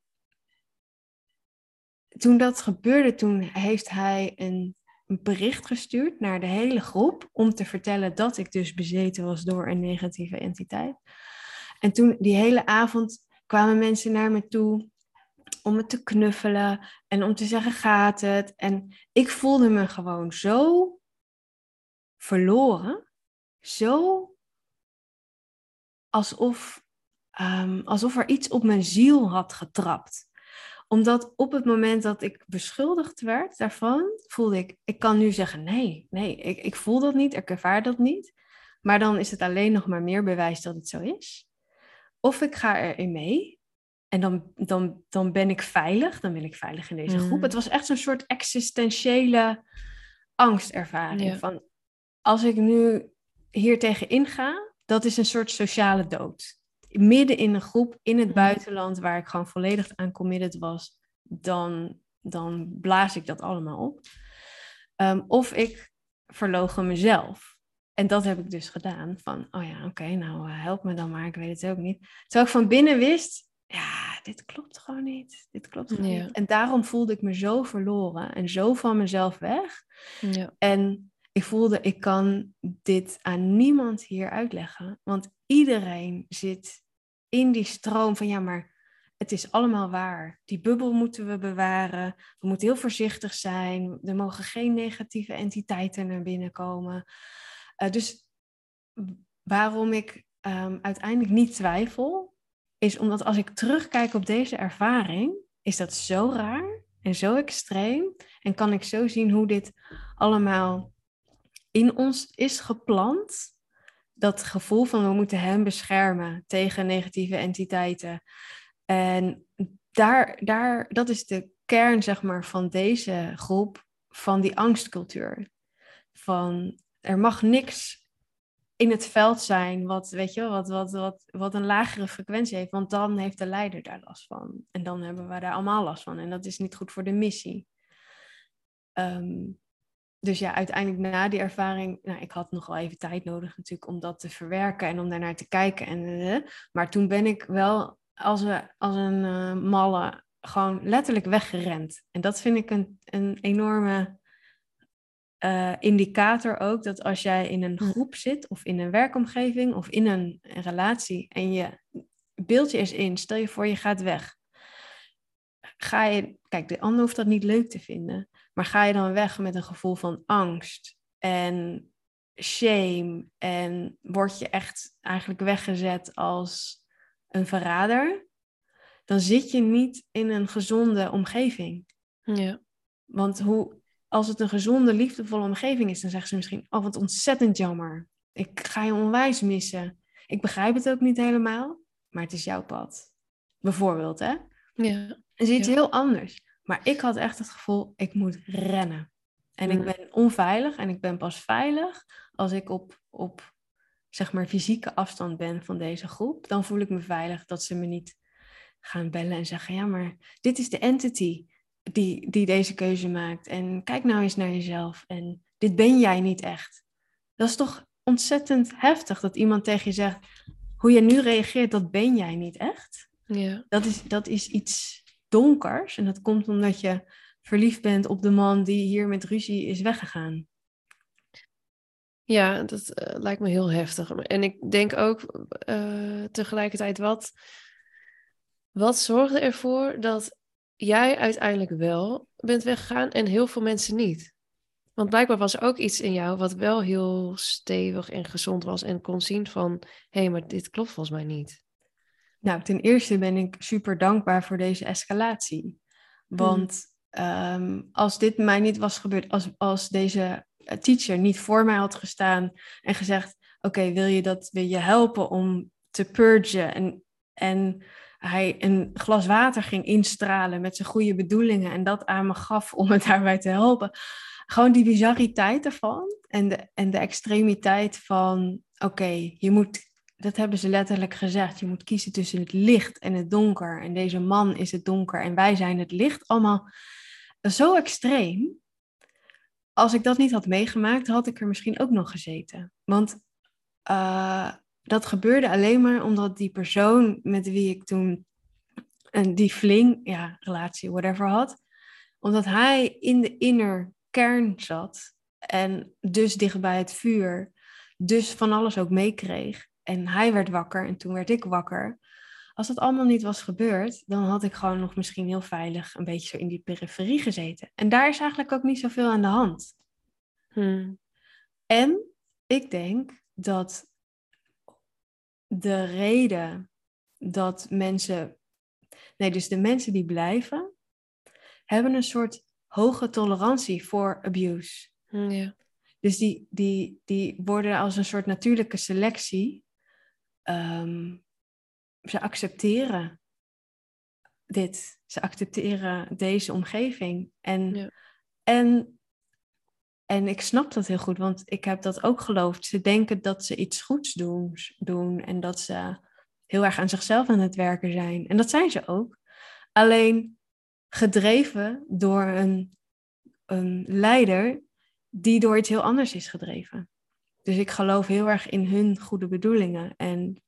toen dat gebeurde, toen heeft hij een, een, bericht gestuurd naar de hele groep om te vertellen dat ik dus bezeten was door een negatieve entiteit. En toen die hele avond kwamen mensen naar me toe om me te knuffelen en om te zeggen gaat het. En ik voelde me gewoon zo verloren, zo alsof, um, alsof er iets op mijn ziel had getrapt omdat op het moment dat ik beschuldigd werd daarvan, voelde ik, ik kan nu zeggen, nee, nee, ik, ik voel dat niet, ik ervaar dat niet. Maar dan is het alleen nog maar meer bewijs dat het zo is. Of ik ga erin mee en dan, dan, dan ben ik veilig, dan ben ik veilig in deze groep. Mm. Het was echt zo'n soort existentiële angstervaring. Van als ik nu hier tegen inga, dat is een soort sociale dood midden in een groep in het mhm. buitenland waar ik gewoon volledig aan committed was, dan, dan blaas ik dat allemaal op. Ehm, of ik verlogen mezelf. En dat heb ik dus gedaan. Van, oh ja, oké, nou uh, help me dan maar, ik weet het ook niet. Terwijl ik van binnen wist, ja, dit klopt gewoon niet. Dit klopt gewoon niet. En daarom voelde ik me zo verloren en zo van mezelf weg. Ja. En ik voelde, ik kan dit aan niemand hier uitleggen. Want iedereen zit in die stroom van ja, maar het is allemaal waar. Die bubbel moeten we bewaren. We moeten heel voorzichtig zijn. Er mogen geen negatieve entiteiten naar binnen komen. Uh, dus waarom ik um, uiteindelijk niet twijfel, is omdat als ik terugkijk op deze ervaring, is dat zo raar en zo extreem. En kan ik zo zien hoe dit allemaal in ons is geplant dat gevoel van we moeten hem beschermen tegen negatieve entiteiten. En daar, daar, dat is de kern zeg maar, van deze groep, van die angstcultuur. Van er mag niks in het veld zijn wat, weet je, wat, wat, wat, wat een lagere frequentie heeft, want dan heeft de leider daar last van. En dan hebben we daar allemaal last van. En dat is niet goed voor de missie. Um, dus ja, uiteindelijk na die ervaring, nou, ik had nog wel even tijd nodig natuurlijk om dat te verwerken en om daarnaar te kijken. En, eh, maar toen ben ik wel als, een, als een uh, malle gewoon letterlijk weggerend. En dat vind ik een, een enorme uh, indicator ook, dat als jij in een groep zit of in een werkomgeving of in een, een relatie en je beeld je eens in, stel je voor je gaat weg. Ga je, kijk, de ander hoeft dat niet leuk te vinden, maar ga je dan weg met een gevoel van angst en shame en word je echt eigenlijk weggezet als een verrader, dan zit je niet in een gezonde omgeving. Ja. Want hoe, als het een gezonde, liefdevolle omgeving is, dan zeggen ze misschien: Oh, wat ontzettend jammer. Ik ga je onwijs missen. Ik begrijp het ook niet helemaal, maar het is jouw pad. Bijvoorbeeld, hè? Ja. is iets Ja. heel anders. Maar ik had echt het gevoel: ik moet rennen. En ik Mm. ben onveilig en ik ben pas veilig als ik op, op zeg maar fysieke afstand ben van deze groep. Dan voel ik me veilig dat ze me niet gaan bellen en zeggen: Ja, maar dit is de entity die, die deze keuze maakt. En kijk nou eens naar jezelf. En dit ben jij niet echt. Dat is toch ontzettend heftig dat iemand tegen je zegt: Hoe je nu reageert, dat ben jij niet echt. Ja. Dat is, dat is iets donkers. En dat komt omdat je verliefd bent op de man die hier met ruzie is weggegaan. Ja, dat eh, lijkt me heel heftig. En ik denk ook eh, tegelijkertijd, wat, wat zorgde ervoor dat jij uiteindelijk wel bent weggegaan en heel veel mensen niet? Want blijkbaar was er ook iets in jou wat wel heel stevig en gezond was en kon zien van, hé, hey, maar dit klopt volgens mij niet. Nou, ten eerste ben ik super dankbaar voor deze escalatie. Want ehm, als dit mij niet was gebeurd, als, als deze eh, teacher niet voor mij had gestaan en gezegd: Oké, wil je dat wil je helpen om te purgen? En, en hij een glas water ging instralen met zijn goede bedoelingen en dat aan me gaf om het daarbij te helpen. Gewoon die bizarriteit ervan en de, en de extremiteit van: Oké, je moet dat hebben ze letterlijk gezegd. Je moet kiezen tussen het licht en het donker. En deze man is het donker en wij zijn het licht. Allemaal zo extreem. Als ik dat niet had meegemaakt, had ik er misschien ook nog gezeten. Want uh, dat gebeurde alleen maar omdat die persoon met wie ik toen een die fling, ja, relatie, whatever had, omdat hij in de inner kern zat en dus dicht bij het vuur, dus van alles ook meekreeg. En hij werd wakker en toen werd ik wakker. Als dat allemaal niet was gebeurd, dan had ik gewoon nog misschien heel veilig een beetje zo in die periferie gezeten. En daar is eigenlijk ook niet zoveel aan de hand. Hmm. En ik denk dat de reden dat mensen, nee, dus de mensen die blijven, hebben een soort hoge tolerantie voor abuse. Ja. Dus die, die, die worden als een soort natuurlijke selectie Um, ze accepteren dit. Ze accepteren deze omgeving. En, ja. en, en ik snap dat heel goed, want ik heb dat ook geloofd. Ze denken dat ze iets goeds doen, doen en dat ze heel erg aan zichzelf aan het werken zijn. En dat zijn ze ook. Alleen gedreven door een, een leider die door iets heel anders is gedreven. Dus ik geloof heel erg in hun goede bedoelingen en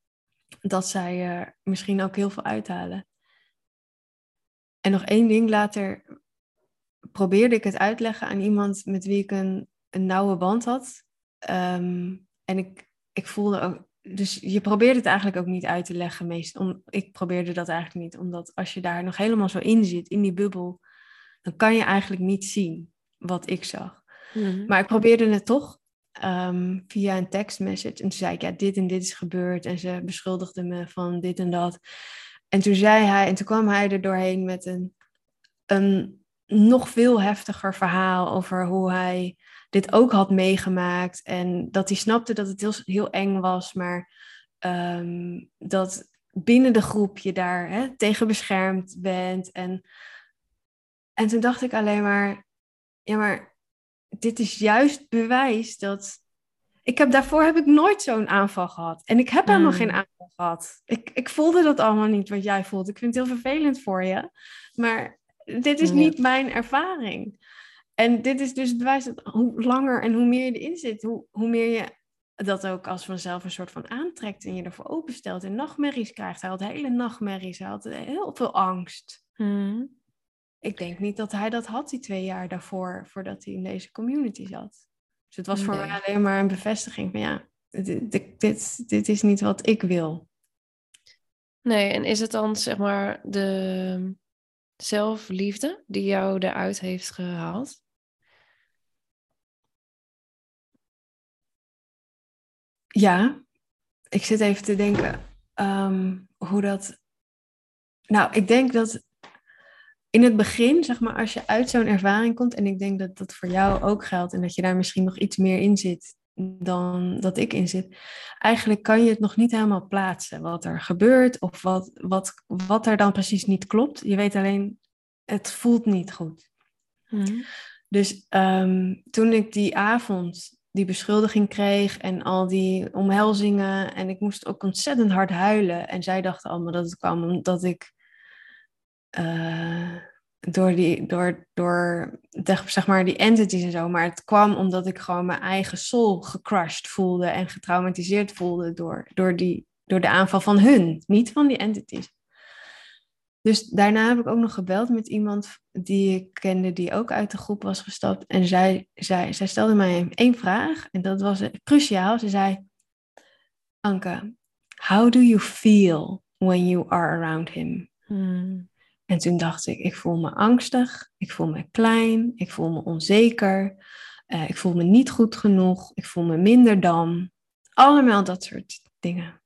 dat zij er misschien ook heel veel uithalen. En nog één ding, later probeerde ik het uitleggen aan iemand met wie ik een, een nauwe band had. Um, en ik, ik voelde ook, dus je probeert het eigenlijk ook niet uit te leggen. Meest, om, ik probeerde dat eigenlijk niet, omdat als je daar nog helemaal zo in zit, in die bubbel, dan kan je eigenlijk niet zien wat ik zag. Hmm. Maar ik probeerde het toch um, via een tekstmessage. En toen zei ik, ja, dit en dit is gebeurd. En ze beschuldigde me van dit en dat. En toen zei hij, en toen kwam hij er doorheen met een, een nog veel heftiger verhaal over hoe hij dit ook had meegemaakt. En dat hij snapte dat het heel, heel eng was, maar um, dat binnen de groep je daar hè, tegen beschermd bent. En, en toen dacht ik alleen maar, ja, maar dit is juist bewijs dat. Ik heb daarvoor heb ik nooit zo'n aanval gehad. En ik heb helemaal Hmm. geen aanval gehad. Ik, ik voelde dat allemaal niet wat jij voelt. Ik vind het heel vervelend voor je. Maar dit is niet mijn ervaring. En dit is dus het bewijs dat hoe langer en hoe meer je erin zit, hoe, hoe meer je dat ook als vanzelf een soort van aantrekt en je ervoor openstelt en nachtmerries krijgt. Hij had hele nachtmerries, hij had heel veel angst. Hmm. Ik denk niet dat hij dat had die twee jaar daarvoor, voordat hij in deze community zat. Dus het was voor Nee. mij alleen maar een bevestiging van ja, dit, dit, dit, dit is niet wat ik wil. Nee, en is het dan zeg maar de zelfliefde die jou eruit heeft gehaald? Ja, ik zit even te denken ehm, hoe dat. Nou, ik denk dat in het begin, zeg maar, als je uit zo'n ervaring komt, en ik denk dat dat voor jou ook geldt, en dat je daar misschien nog iets meer in zit dan dat ik in zit, eigenlijk kan je het nog niet helemaal plaatsen wat er gebeurt of wat, wat, wat er dan precies niet klopt. Je weet alleen, het voelt niet goed. Hmm. Dus ehm, toen ik die avond die beschuldiging kreeg en al die omhelzingen en ik moest ook ontzettend hard huilen en zij dachten allemaal dat het kwam omdat ik eh, door die door door zeg maar die entities en zo, maar het kwam omdat ik gewoon mijn eigen soul gecrushed voelde en getraumatiseerd voelde door door die door de aanval van hun, niet van die entities. Dus daarna heb ik ook nog gebeld met iemand die ik kende, die ook uit de groep was gestapt. En zij, zij, zij stelde mij één vraag, en dat was cruciaal. Ze zei: Anke, how do you feel when you are around him? Hmm. En toen dacht ik: ik voel me angstig, ik voel me klein, ik voel me onzeker, eh, ik voel me niet goed genoeg, ik voel me minder dan. Allemaal dat soort dingen.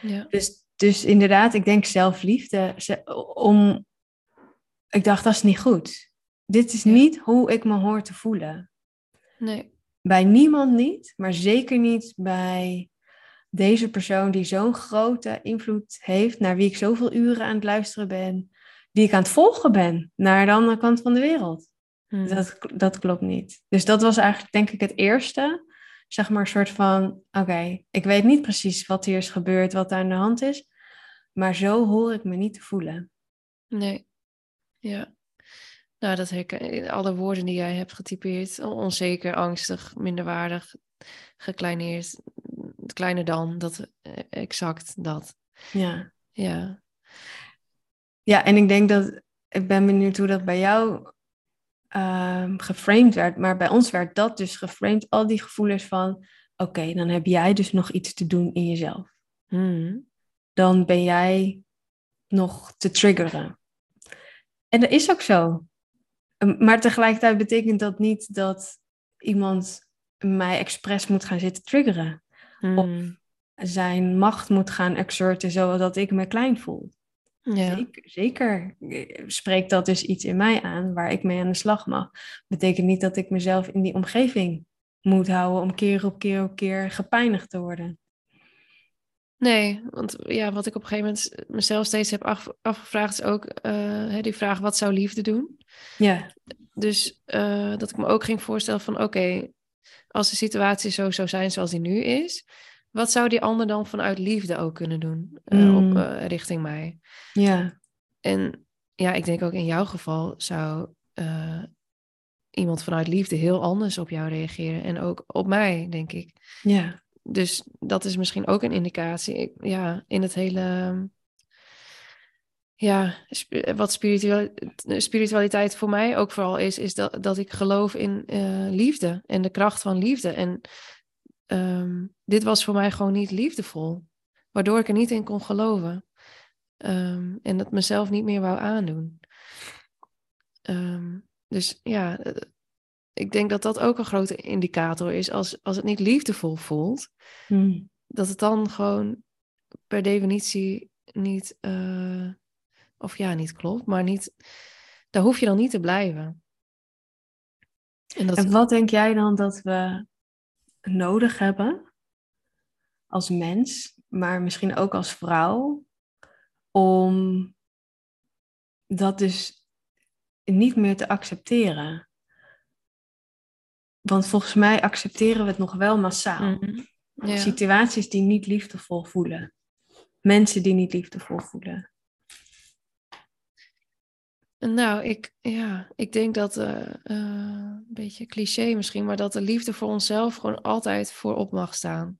Ja. Dus, dus inderdaad, ik denk zelfliefde. ze- Om, ik dacht, dat is niet goed. Dit is niet hoe ik me hoor te voelen. Nee. Bij niemand niet, maar zeker niet bij deze persoon die zo'n grote invloed heeft, naar wie ik zoveel uren aan het luisteren ben, die ik aan het volgen ben, naar de andere kant van de wereld. Hmm. Dat, dat klopt niet. Dus dat was eigenlijk, denk ik, het eerste. Zeg maar, een soort van: oké, ik weet niet precies wat hier is gebeurd, wat er aan de hand is. Maar zo hoor ik me niet te voelen. Nee. Ja. Nou, dat herken Alle woorden die jij hebt getypeerd. Onzeker, angstig, minderwaardig, gekleineerd. Het kleine dan, dat eh, exact dat. Ja. Ja. Ja, en ik denk dat. Ik ben benieuwd hoe dat bij jou ehm, geframed werd. Maar bij ons werd dat dus geframed. Al die gevoelens van: oké, dan heb jij dus nog iets te doen in jezelf. Hmm. dan ben jij nog te triggeren. En dat is ook zo. Um, Maar tegelijkertijd betekent dat niet dat iemand mij expres moet gaan zitten triggeren. Hmm. Zijn macht moet gaan exerten zodat ik me klein voel. Ja. Zeker, zeker spreekt dat dus iets in mij aan waar ik mee aan de slag mag. Betekent niet dat ik mezelf in die omgeving moet houden om keer op keer op keer gepijnigd te worden. Nee, want ja, wat ik op een gegeven moment mezelf steeds heb af- afgevraagd is ook eh, die vraag, wat zou liefde doen? Ja, Dus eh, dat ik me ook ging voorstellen van, oké, als de situatie zo zou zijn zoals die nu is, wat zou die ander dan vanuit liefde ook kunnen doen eh, Mm. op, eh, richting mij? ja, En ja, ik denk ook in jouw geval zou eh, iemand vanuit liefde heel anders op jou reageren en ook op mij, denk ik. ja. Dus dat is misschien ook een indicatie. Ik- ja, in het hele. Ja, sp- wat spiritualiteit voor mij ook vooral is, is dat, dat ik geloof in liefde en de kracht van liefde. En ehm, dit was voor mij gewoon niet liefdevol, waardoor ik er niet in kon geloven. Ehm, en dat mezelf niet meer wou aandoen. Ehm, dus ja, eh, ik denk dat dat ook een grote indicator is. Als, als het niet liefdevol voelt, Hm. dat het dan gewoon per definitie niet, eh, of ja, niet klopt, maar niet, daar hoef je dan niet te blijven. En dat, En wat denk jij dan dat we nodig hebben als mens, maar misschien ook als vrouw, om dat dus niet meer te accepteren? Want volgens mij accepteren we het nog wel massaal. Mhm. ja. Situaties die niet liefdevol voelen. Mensen die niet liefdevol voelen. Nou, ik, ja, ik denk dat, eh, eh, een beetje cliché misschien, maar dat de liefde voor onszelf gewoon altijd voorop mag staan.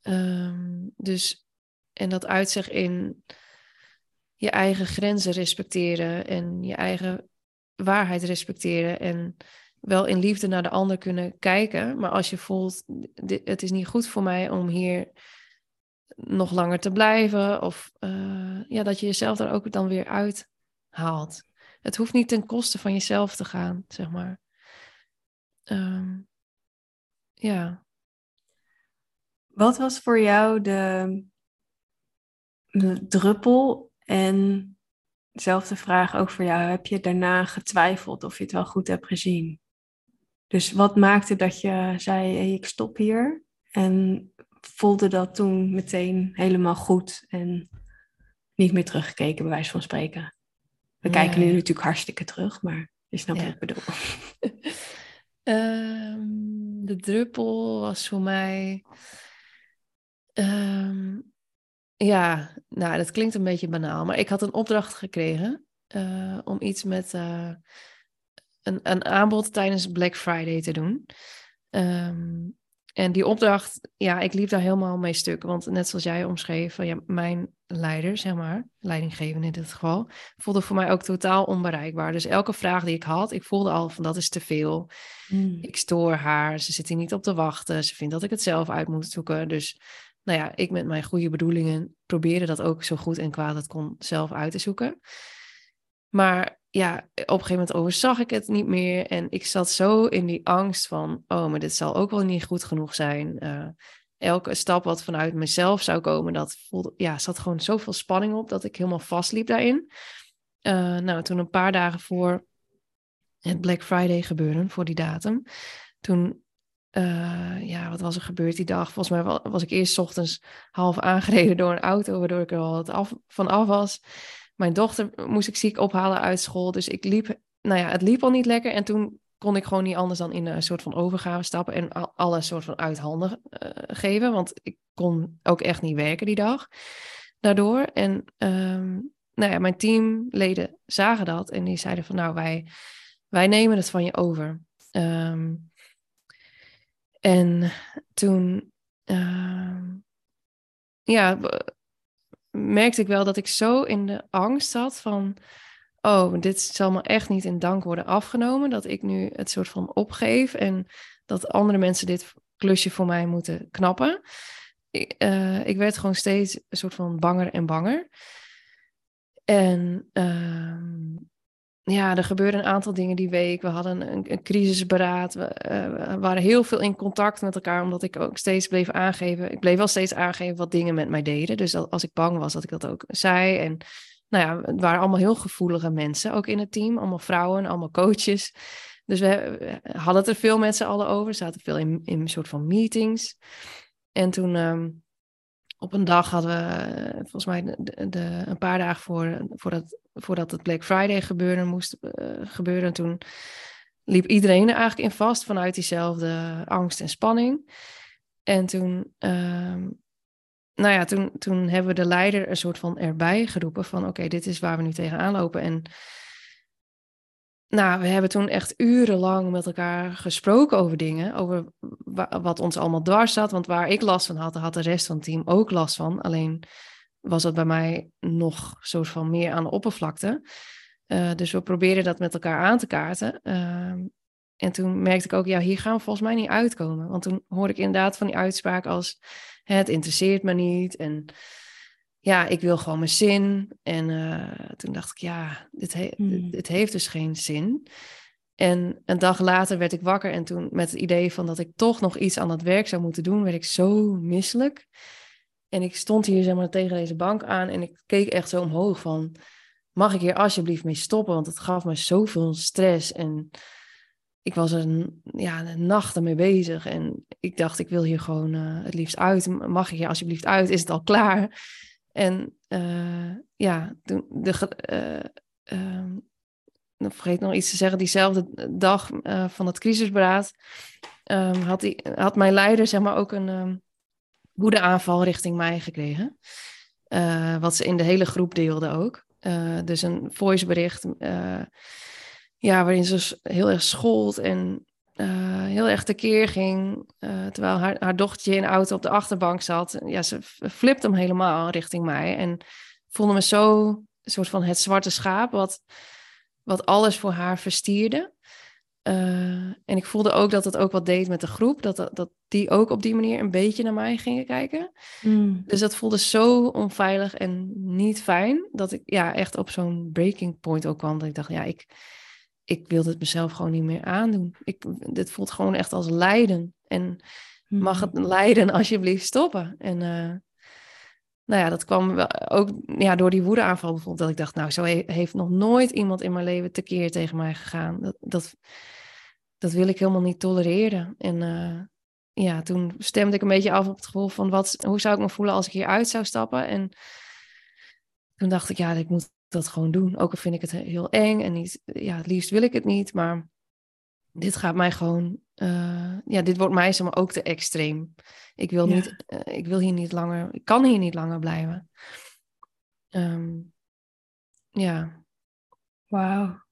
Ehm, dus, en dat uitzicht in je eigen grenzen respecteren en je eigen waarheid respecteren en wel in liefde naar de ander kunnen kijken. Maar als je voelt, het is niet goed voor mij om hier nog langer te blijven, of eh, ja, dat je jezelf daar ook dan weer uit haalt. Het hoeft niet ten koste van jezelf te gaan, zeg maar. Ehm, ja. Wat was voor jou de, de druppel? En dezelfde vraag ook voor jou. Heb je daarna getwijfeld of je het wel goed hebt gezien? Dus wat maakte dat je zei, ik stop hier? En voelde dat toen meteen helemaal goed en niet meer teruggekeken, bij wijze van spreken? We kijken nu natuurlijk hartstikke terug, maar je snapt wat ik bedoel. Ehm, de druppel was voor mij. Ehm, ja, nou, dat klinkt een beetje banaal, maar ik had een opdracht gekregen uh, om iets met uh, een, een aanbod tijdens Black Friday te doen. Um, en die opdracht, ja, ik liep daar helemaal mee stuk. Want net zoals jij omschreef, van, ja, mijn leider, zeg maar, leidinggevende in dit geval, voelde voor mij ook totaal onbereikbaar. Dus elke vraag die ik had, ik voelde al van dat is te veel. Hmm. Ik stoor haar, ze zit hier niet op te wachten, ze vindt dat ik het zelf uit moet zoeken. Dus nou ja, ik met mijn goede bedoelingen probeerde dat ook zo goed en kwaad het kon zelf uit te zoeken. Maar ja, op een gegeven moment overzag ik het niet meer. En ik zat zo in die angst van, oh, maar dit zal ook wel niet goed genoeg zijn. Uh, elke stap wat vanuit mezelf zou komen, dat voelde, ja, zat gewoon zoveel spanning op dat ik helemaal vastliep daarin. Uh, nou, toen een paar dagen voor het Black Friday gebeurde, voor die datum, toen, uh, ja, wat was er gebeurd die dag? Volgens mij was ik eerst ochtends half aangereden door een auto, waardoor ik er al af, van af was. Mijn dochter moest ik ziek ophalen uit school. Dus ik liep, nou ja, het liep al niet lekker. En toen kon ik gewoon niet anders dan in een soort van overgave stappen en alles soort van uit handen uh, geven. Want ik kon ook echt niet werken die dag daardoor. En um, nou ja, mijn teamleden zagen dat en die zeiden van nou, wij, wij nemen het van je over. Um, en toen, uh, ja, merkte ik wel dat ik zo in de angst zat van, oh, dit zal me echt niet in dank worden afgenomen, dat ik nu het soort van opgeef en dat andere mensen dit klusje voor mij moeten knappen. Ik, uh, ik werd gewoon steeds een soort van banger en banger. En uh, ja, er gebeurden een aantal dingen die week. We hadden een, een crisisberaad. We, uh, waren heel veel in contact met elkaar, omdat ik ook steeds bleef aangeven. Ik bleef wel steeds aangeven wat dingen met mij deden. Dus als ik bang was, dat ik dat ook zei. En nou ja, het waren allemaal heel gevoelige mensen, ook in het team. Allemaal vrouwen, allemaal coaches. Dus we, hadden het er veel met z'n allen over. We zaten veel in, in een soort van meetings. En toen um, op een dag hadden we, volgens mij de, een paar dagen voor, voordat voordat het Black Friday gebeuren moest uh, gebeuren. Toen liep iedereen er eigenlijk in vast vanuit diezelfde angst en spanning. En toen, uh, nou ja, toen, toen hebben we de leider een soort van erbij geroepen van oké, dit is waar we nu tegenaan lopen. En nou, we hebben toen echt urenlang met elkaar gesproken over dingen, over wat ons allemaal dwars zat. Want waar ik last van had, had de rest van het team ook last van. Alleen was dat bij mij nog soort van meer aan de oppervlakte. Uh, dus we probeerden dat met elkaar aan te kaarten. Uh, en toen merkte ik ook, ja, hier gaan we volgens mij niet uitkomen. Want toen hoorde ik inderdaad van die uitspraak als, het interesseert me niet. En ja, ik wil gewoon mijn zin. En uh, toen dacht ik, ja, dit, he hmm. dit heeft dus geen zin. En een dag later werd ik wakker en toen met het idee van dat ik toch nog iets aan dat werk zou moeten doen, werd ik zo misselijk. En ik stond hier zeg maar, tegen deze bank aan en ik keek echt zo omhoog van... Mag ik hier alsjeblieft mee stoppen? Want het gaf me zoveel stress en ik was er ja, nachten mee bezig. En ik dacht, ik wil hier gewoon uh, het liefst uit. Mag ik hier alsjeblieft uit? Is het al klaar? En uh, ja, toen de... Uh, ik vergeet nog iets te zeggen. Diezelfde dag van het crisisberaad um, had, die, had mijn leider zeg maar ook een... Um, woedeaanval richting mij gekregen. Wat ze in de hele groep deelden ook. Dus een voicebericht, ja, waarin ze heel erg schold en uh, heel erg tekeer ging. terwijl haar, haar dochtertje in de auto op de achterbank zat. Ja, ze flipte hem helemaal richting mij. En voelde me zo een soort van het zwarte schaap, wat, wat alles voor haar verstierde. en ik voelde ook dat het ook wat deed met de groep. Dat, dat, dat die ook op die manier een beetje naar mij gingen kijken. Mm. Dus dat voelde zo onveilig en niet fijn. Dat ik ja, echt op zo'n breaking point ook kwam. Dat ik dacht, ja, ik, ik wil het mezelf gewoon niet meer aandoen. Ik, dit voelt gewoon echt als lijden. En mag het mm. lijden alsjeblieft stoppen? En uh, nou ja, dat kwam wel ook ja, door die woedeaanval bijvoorbeeld. Dat ik dacht, nou, zo heeft nog nooit iemand in mijn leven tekeer tegen mij gegaan. Dat, dat, dat wil ik helemaal niet tolereren. En uh, ja, toen stemde ik een beetje af op het gevoel van wat, hoe zou ik me voelen als ik hier uit zou stappen. En toen dacht ik, ja, ik moet dat gewoon doen. Ook al vind ik het heel eng en niet, ja, het liefst wil ik het niet, maar dit gaat mij gewoon, uh, ja, dit wordt mij zeg maar ook te extreem. Ik wil, niet, uh, ik wil hier niet langer, ik kan hier niet langer blijven. Um, ja. Wauw.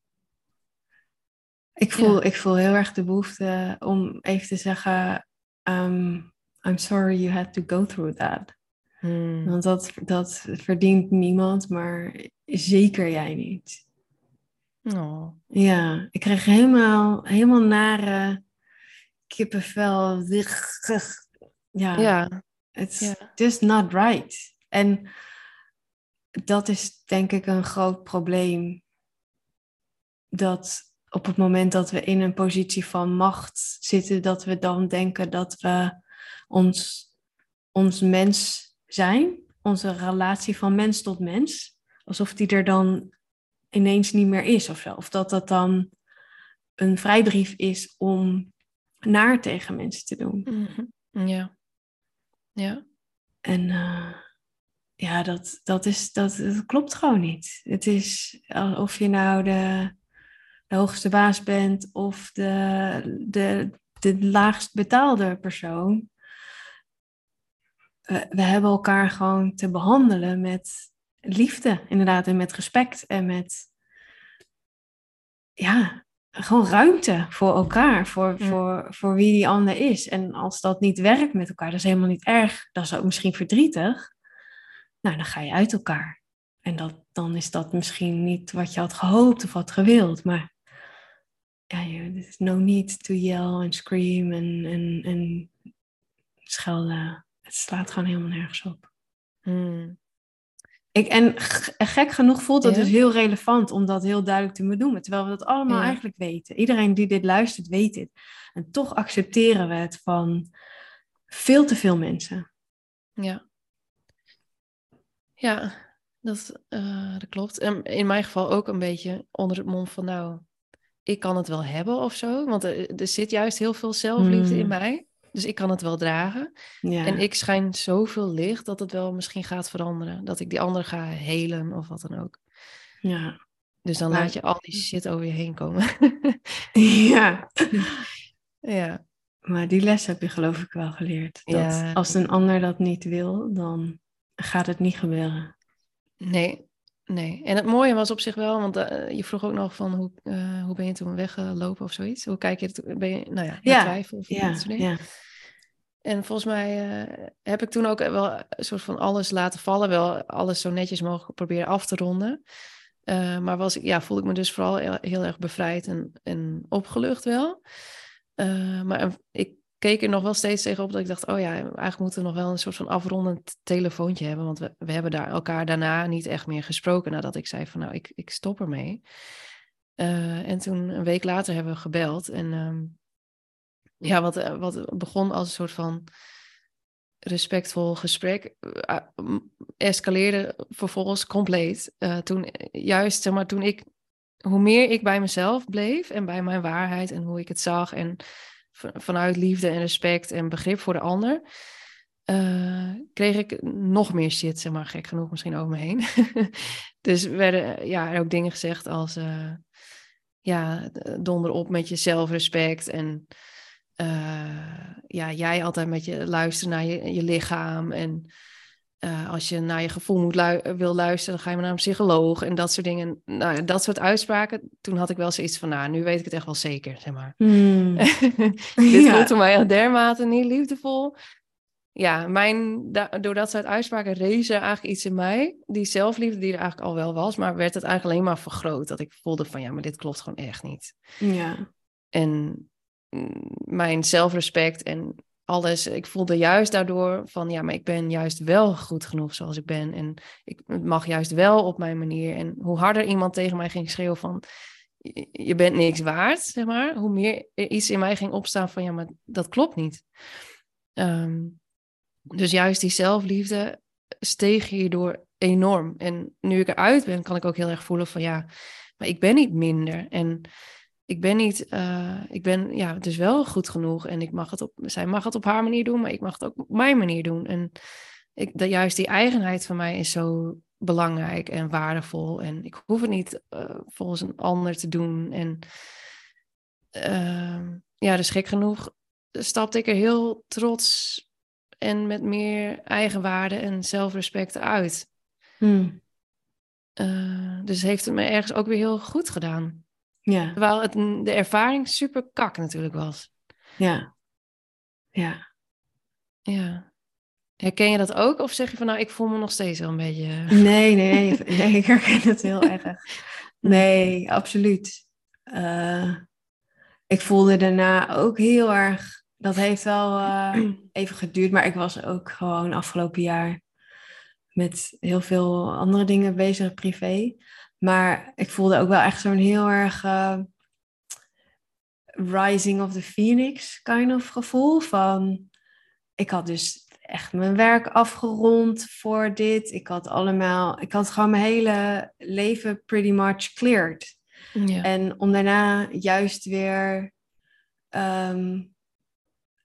Ik voel, ja. ik voel heel erg de behoefte om even te zeggen, um, I'm sorry you had to go through that. Hmm. Want dat, dat verdient niemand, maar zeker jij niet. Oh. Ja, ik kreeg helemaal, helemaal nare kippenvel. Ja, ja. it's just not right. En dat is denk ik een groot probleem. Dat op het moment dat we in een positie van macht zitten, dat we dan denken dat we ons, ons mens zijn, onze relatie van mens tot mens, alsof die er dan ineens niet meer is of zo. Of dat dat dan een vrijbrief is om naar tegen mensen te doen. Mhm. Ja. Ja. En uh, ja, dat, dat, is, dat, dat klopt gewoon niet. Het is of je nou de de hoogste baas bent of de, de, de laagst betaalde persoon. We hebben elkaar gewoon te behandelen met liefde, inderdaad, en met respect en met, ja, gewoon ruimte voor elkaar, voor, voor, voor wie die ander is. En als dat niet werkt met elkaar, dat is helemaal niet erg. Dat is ook misschien verdrietig. Nou, dan ga je uit elkaar. En dat, dan is dat misschien niet wat je had gehoopt of had gewild. Maar ja, there's no need to yell en scream en, en, en schelden. Het slaat gewoon helemaal nergens op. Hmm. Ik, en gek genoeg voelt het dus heel relevant om dat heel duidelijk te doen. Terwijl we dat allemaal eigenlijk weten. Iedereen die dit luistert weet dit. En toch accepteren we het van veel te veel mensen. Ja. Ja, dat, uh, dat klopt. En in mijn geval ook een beetje onder het mond van nou, ik kan het wel hebben of zo. Want er, er zit juist heel veel zelfliefde in hmm. mij. Dus ik kan het wel dragen. Ja. En ik schijn zoveel licht dat het wel misschien gaat veranderen. Dat ik die andere ga helen of wat dan ook. Ja. Dus dan laat je al die shit over je heen komen. ja. ja. Maar die les heb je geloof ik wel geleerd. Dat ja. als een ander dat niet wil, dan gaat het niet gebeuren. Nee, Nee, en het mooie was op zich wel, want uh, je vroeg ook nog van hoe, uh, hoe ben je toen weggelopen of zoiets? Hoe kijk je het? Ben je, nou ja, ja. twijfel of ja, dat soort dingen? Ja. En volgens mij uh, heb ik toen ook wel een soort van alles laten vallen, wel alles zo netjes mogelijk proberen af te ronden. maar was, ja, voelde ik me dus vooral heel, heel erg bevrijd en, en opgelucht wel. maar ik keek er nog wel steeds tegenop dat ik dacht, oh ja, eigenlijk moeten we nog wel een soort van afrondend telefoontje hebben. Want we, we hebben daar elkaar daarna niet echt meer gesproken nadat ik zei van nou, ik, ik stop ermee. Uh, en toen een week later hebben we gebeld. En um, ja, wat, eh, wat begon als een soort van respectvol gesprek, uh, escaleerde vervolgens compleet. Toen juist, zeg maar, toen ik, hoe meer ik bij mezelf bleef en bij mijn waarheid en hoe ik het zag en vanuit liefde en respect en begrip voor de ander, uh, kreeg ik nog meer shit, zeg maar, gek genoeg misschien over me heen. dus werden ja, ook dingen gezegd als, uh, ja, donder op met je zelfrespect en ja, jij altijd met je luisteren naar je, je lichaam en eh, als je naar je gevoel moet lu- wil luisteren, dan ga je maar naar een psycholoog en dat soort dingen. Nou, dat soort uitspraken. Toen had ik wel zoiets van, nou, nu weet ik het echt wel zeker, zeg maar. Hmm. Dit Ja. voelt voor mij echt dermate niet liefdevol. Ja, mijn, da- door dat soort uitspraken rees er eigenlijk iets in mij. Die zelfliefde die er eigenlijk al wel was, maar werd het eigenlijk alleen maar vergroot. Dat ik voelde van, ja, maar dit klopt gewoon echt niet. Ja. En mm, mijn zelfrespect en alles. Ik voelde juist daardoor van ja, maar ik ben juist wel goed genoeg zoals ik ben. En ik mag juist wel op mijn manier. En hoe harder iemand tegen mij ging schreeuwen van je- bent niks waard, zeg maar. Hoe meer er iets in mij ging opstaan van ja, maar dat klopt niet. Ehm, dus juist die zelfliefde steeg hierdoor enorm. En nu ik eruit ben, kan ik ook heel erg voelen van ja, maar ik ben niet minder. En ik ben niet, eh, ik ben ja, dus wel goed genoeg. En ik mag het op, zij mag het op haar manier doen, maar ik mag het ook op mijn manier doen. En ik, dat juist die eigenheid van mij is zo belangrijk en waardevol. En ik hoef het niet eh, volgens een ander te doen. En ehm, ja, dus gek genoeg stapte ik er heel trots en met meer eigenwaarde en zelfrespect uit. Hmm. Eh, dus heeft het me ergens ook weer heel goed gedaan. Ja. Terwijl het de ervaring super kak natuurlijk was. Ja. Ja. Ja. Herken je dat ook? Of zeg je van nou, ik voel me nog steeds wel een beetje... Nee, nee, nee, ik herken het heel erg. Nee, absoluut. Eh, ik voelde daarna ook heel erg. Dat heeft wel eh, even geduurd, maar ik was ook gewoon afgelopen jaar met heel veel andere dingen bezig, privé. Maar ik voelde ook wel echt zo'n heel erg eh, rising of the phoenix kind of gevoel. Van, ik had dus echt mijn werk afgerond voor dit. Ik had allemaal, ik had gewoon mijn hele leven pretty much cleared. Ja. En om daarna juist weer ehm,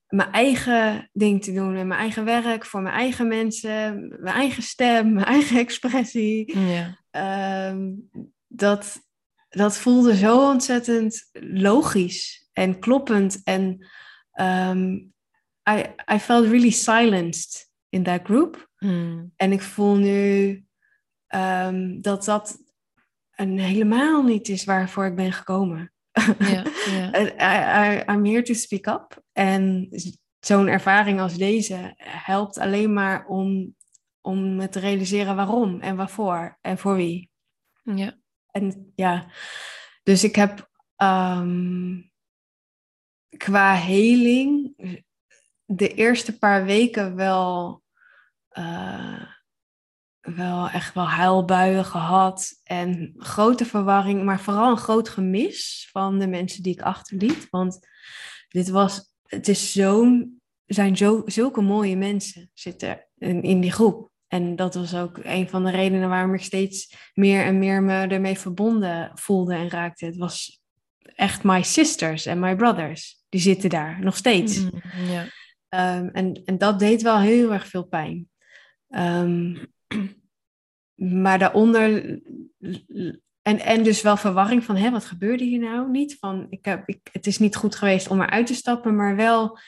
mijn eigen ding te doen en mijn eigen werk voor mijn eigen mensen, mijn eigen stem, mijn eigen expressie. ja. Ehm, dat, dat voelde zo ontzettend logisch en kloppend. En ehm, I, I felt really silenced in that group. Hmm. En ik voel nu ehm, dat dat een helemaal niet is waarvoor ik ben gekomen. Ja, ja. I, I, I'm here to speak up. En zo'n ervaring als deze helpt alleen maar om, om me te realiseren waarom en waarvoor en voor wie. ja. En ja, dus ik heb ehm, qua heling de eerste paar weken wel, eh, wel echt wel huilbuien gehad en grote verwarring, maar vooral een groot gemis van de mensen die ik achterliet. Want dit was, het is zo'n, zijn zo, zulke mooie mensen zitten in, in die groep. En dat was ook een van de redenen waarom ik steeds meer en meer me ermee verbonden voelde en raakte. Het was echt my sisters en my brothers. Die zitten daar nog steeds. Ja. Ehm, en, en dat deed wel heel erg veel pijn. Ehm, maar daaronder. En, en dus wel verwarring van, hé, wat gebeurde hier nou? Niet van, ik heb, ik, het is niet goed geweest om eruit te stappen, maar wel,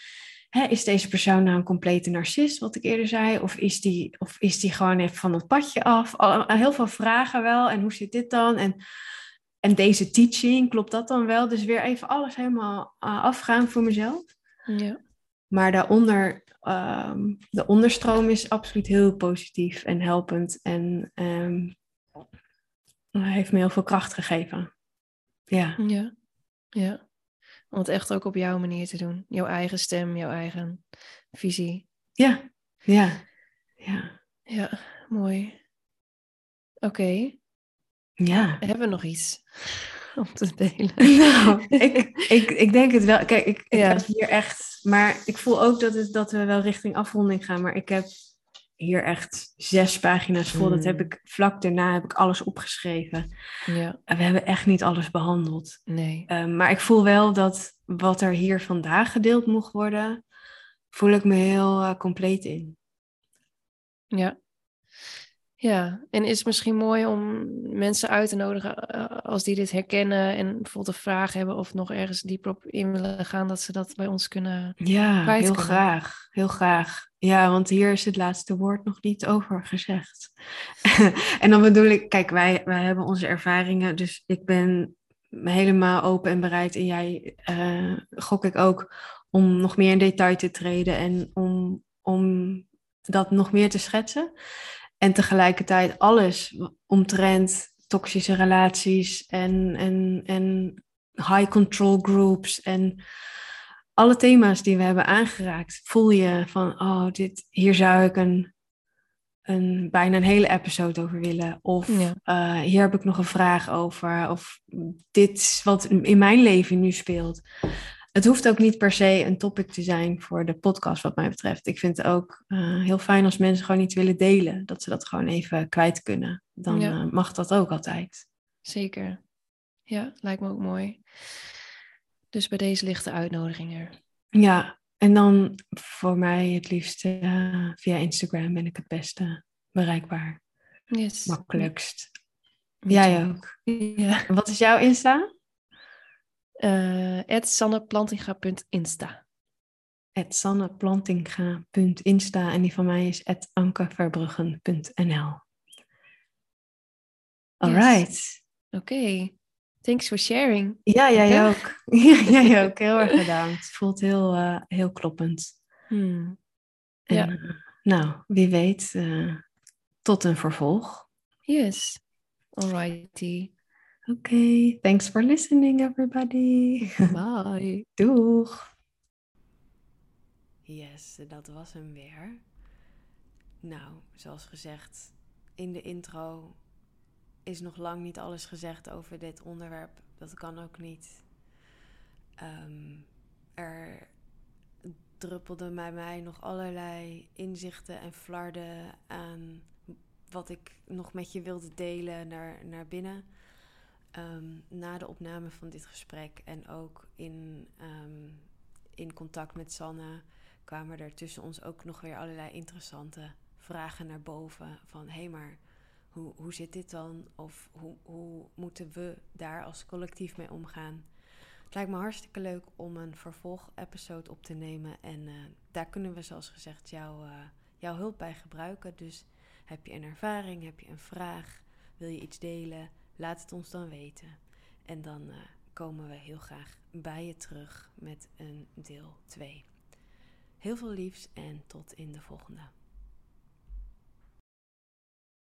hè, is deze persoon nou een complete narcist, wat ik eerder zei? Of is die, of is die gewoon even van het padje af? Al, heel veel vragen wel, en hoe zit dit dan? En, en deze teaching, klopt dat dan wel? Dus weer even alles helemaal uh, afgaan voor mezelf. ja. Maar daaronder, um, de onderstroom is absoluut heel positief en helpend. En um, heeft me heel veel kracht gegeven. Ja. Ja. ja. Om het echt ook op jouw manier te doen. Jouw eigen stem, jouw eigen visie. Ja, ja, ja. Ja, mooi. Oké. Okay. Ja. Hebben we nog iets om te delen? Nou, ik, ik, ik denk het wel. Kijk, ik, ik ja. heb hier echt... Maar ik voel ook dat, het, dat we wel richting afronding gaan. Maar ik heb hier echt zes pagina's vol. Mm. Dat heb ik vlak daarna heb ik alles opgeschreven. Ja. En we hebben echt niet alles behandeld. Nee. Uh, maar ik voel wel dat wat er hier vandaag gedeeld mocht worden, voel ik me heel uh, compleet in. Ja. Ja, en is het misschien mooi om mensen uit te nodigen uh, als die dit herkennen en bijvoorbeeld een vraag hebben of nog ergens dieper op in willen gaan, dat ze dat bij ons kunnen. Ja, heel kunnen. graag. Heel graag. Ja, want hier is het laatste woord nog niet over gezegd. en dan bedoel ik, kijk, wij, wij hebben onze ervaringen, dus ik ben helemaal open en bereid. En jij uh, gok ik ook om nog meer in detail te treden en om, om dat nog meer te schetsen. En tegelijkertijd alles omtrent toxische relaties en, en, en high control groups en alle thema's die we hebben aangeraakt, voel je van, oh, dit, hier zou ik een, een, bijna een hele episode over willen. Of eh, hier heb ik nog een vraag over. Of dit is wat in mijn leven nu speelt. Het hoeft ook niet per se een topic te zijn voor de podcast, wat mij betreft. Ik vind het ook uh, heel fijn als mensen gewoon iets willen delen, dat ze dat gewoon even kwijt kunnen. Dan uh, mag dat ook altijd. Zeker. Ja, lijkt me ook mooi. Dus bij deze ligt de uitnodiging er. Ja, en dan voor mij het liefst uh, via Instagram ben ik het beste bereikbaar. Yes. Makkelijkst. Jij ook. Ja. Wat is jouw Insta? Uh, sanneplantinga.insta. sanneplantinga.insta en die van mij is ankeverbruggen.nl. All yes. right. Oké. Okay. Thanks for sharing. Ja, jij ook. Ja, jij ook. Heel erg bedankt. Voelt heel, uh, heel kloppend. Hmm. En, ja. Uh, nou, wie weet, uh, tot een vervolg. Yes. Alrighty. Oké, okay. thanks for listening everybody. Bye. Doeg. Yes, dat was hem weer. Nou, zoals gezegd in de intro is nog lang niet alles gezegd over dit onderwerp. Dat kan ook niet. Um, er druppelden bij mij nog allerlei inzichten en flarden aan wat ik nog met je wilde delen naar, naar binnen. Um, na de opname van dit gesprek en ook in, um, in contact met Sanne kwamen er tussen ons ook nog weer allerlei interessante vragen naar boven. Van hé, hey, maar hoe, hoe zit dit dan? Of hoe, hoe moeten we daar als collectief mee omgaan? Het lijkt me hartstikke leuk om een vervolg-episode op te nemen. En uh, daar kunnen we, zoals gezegd, jou, uh, jouw hulp bij gebruiken. Dus heb je een ervaring, heb je een vraag, wil je iets delen? Laat het ons dan weten. En dan uh, komen we heel graag bij je terug met een deel 2. Heel veel liefs en tot in de volgende.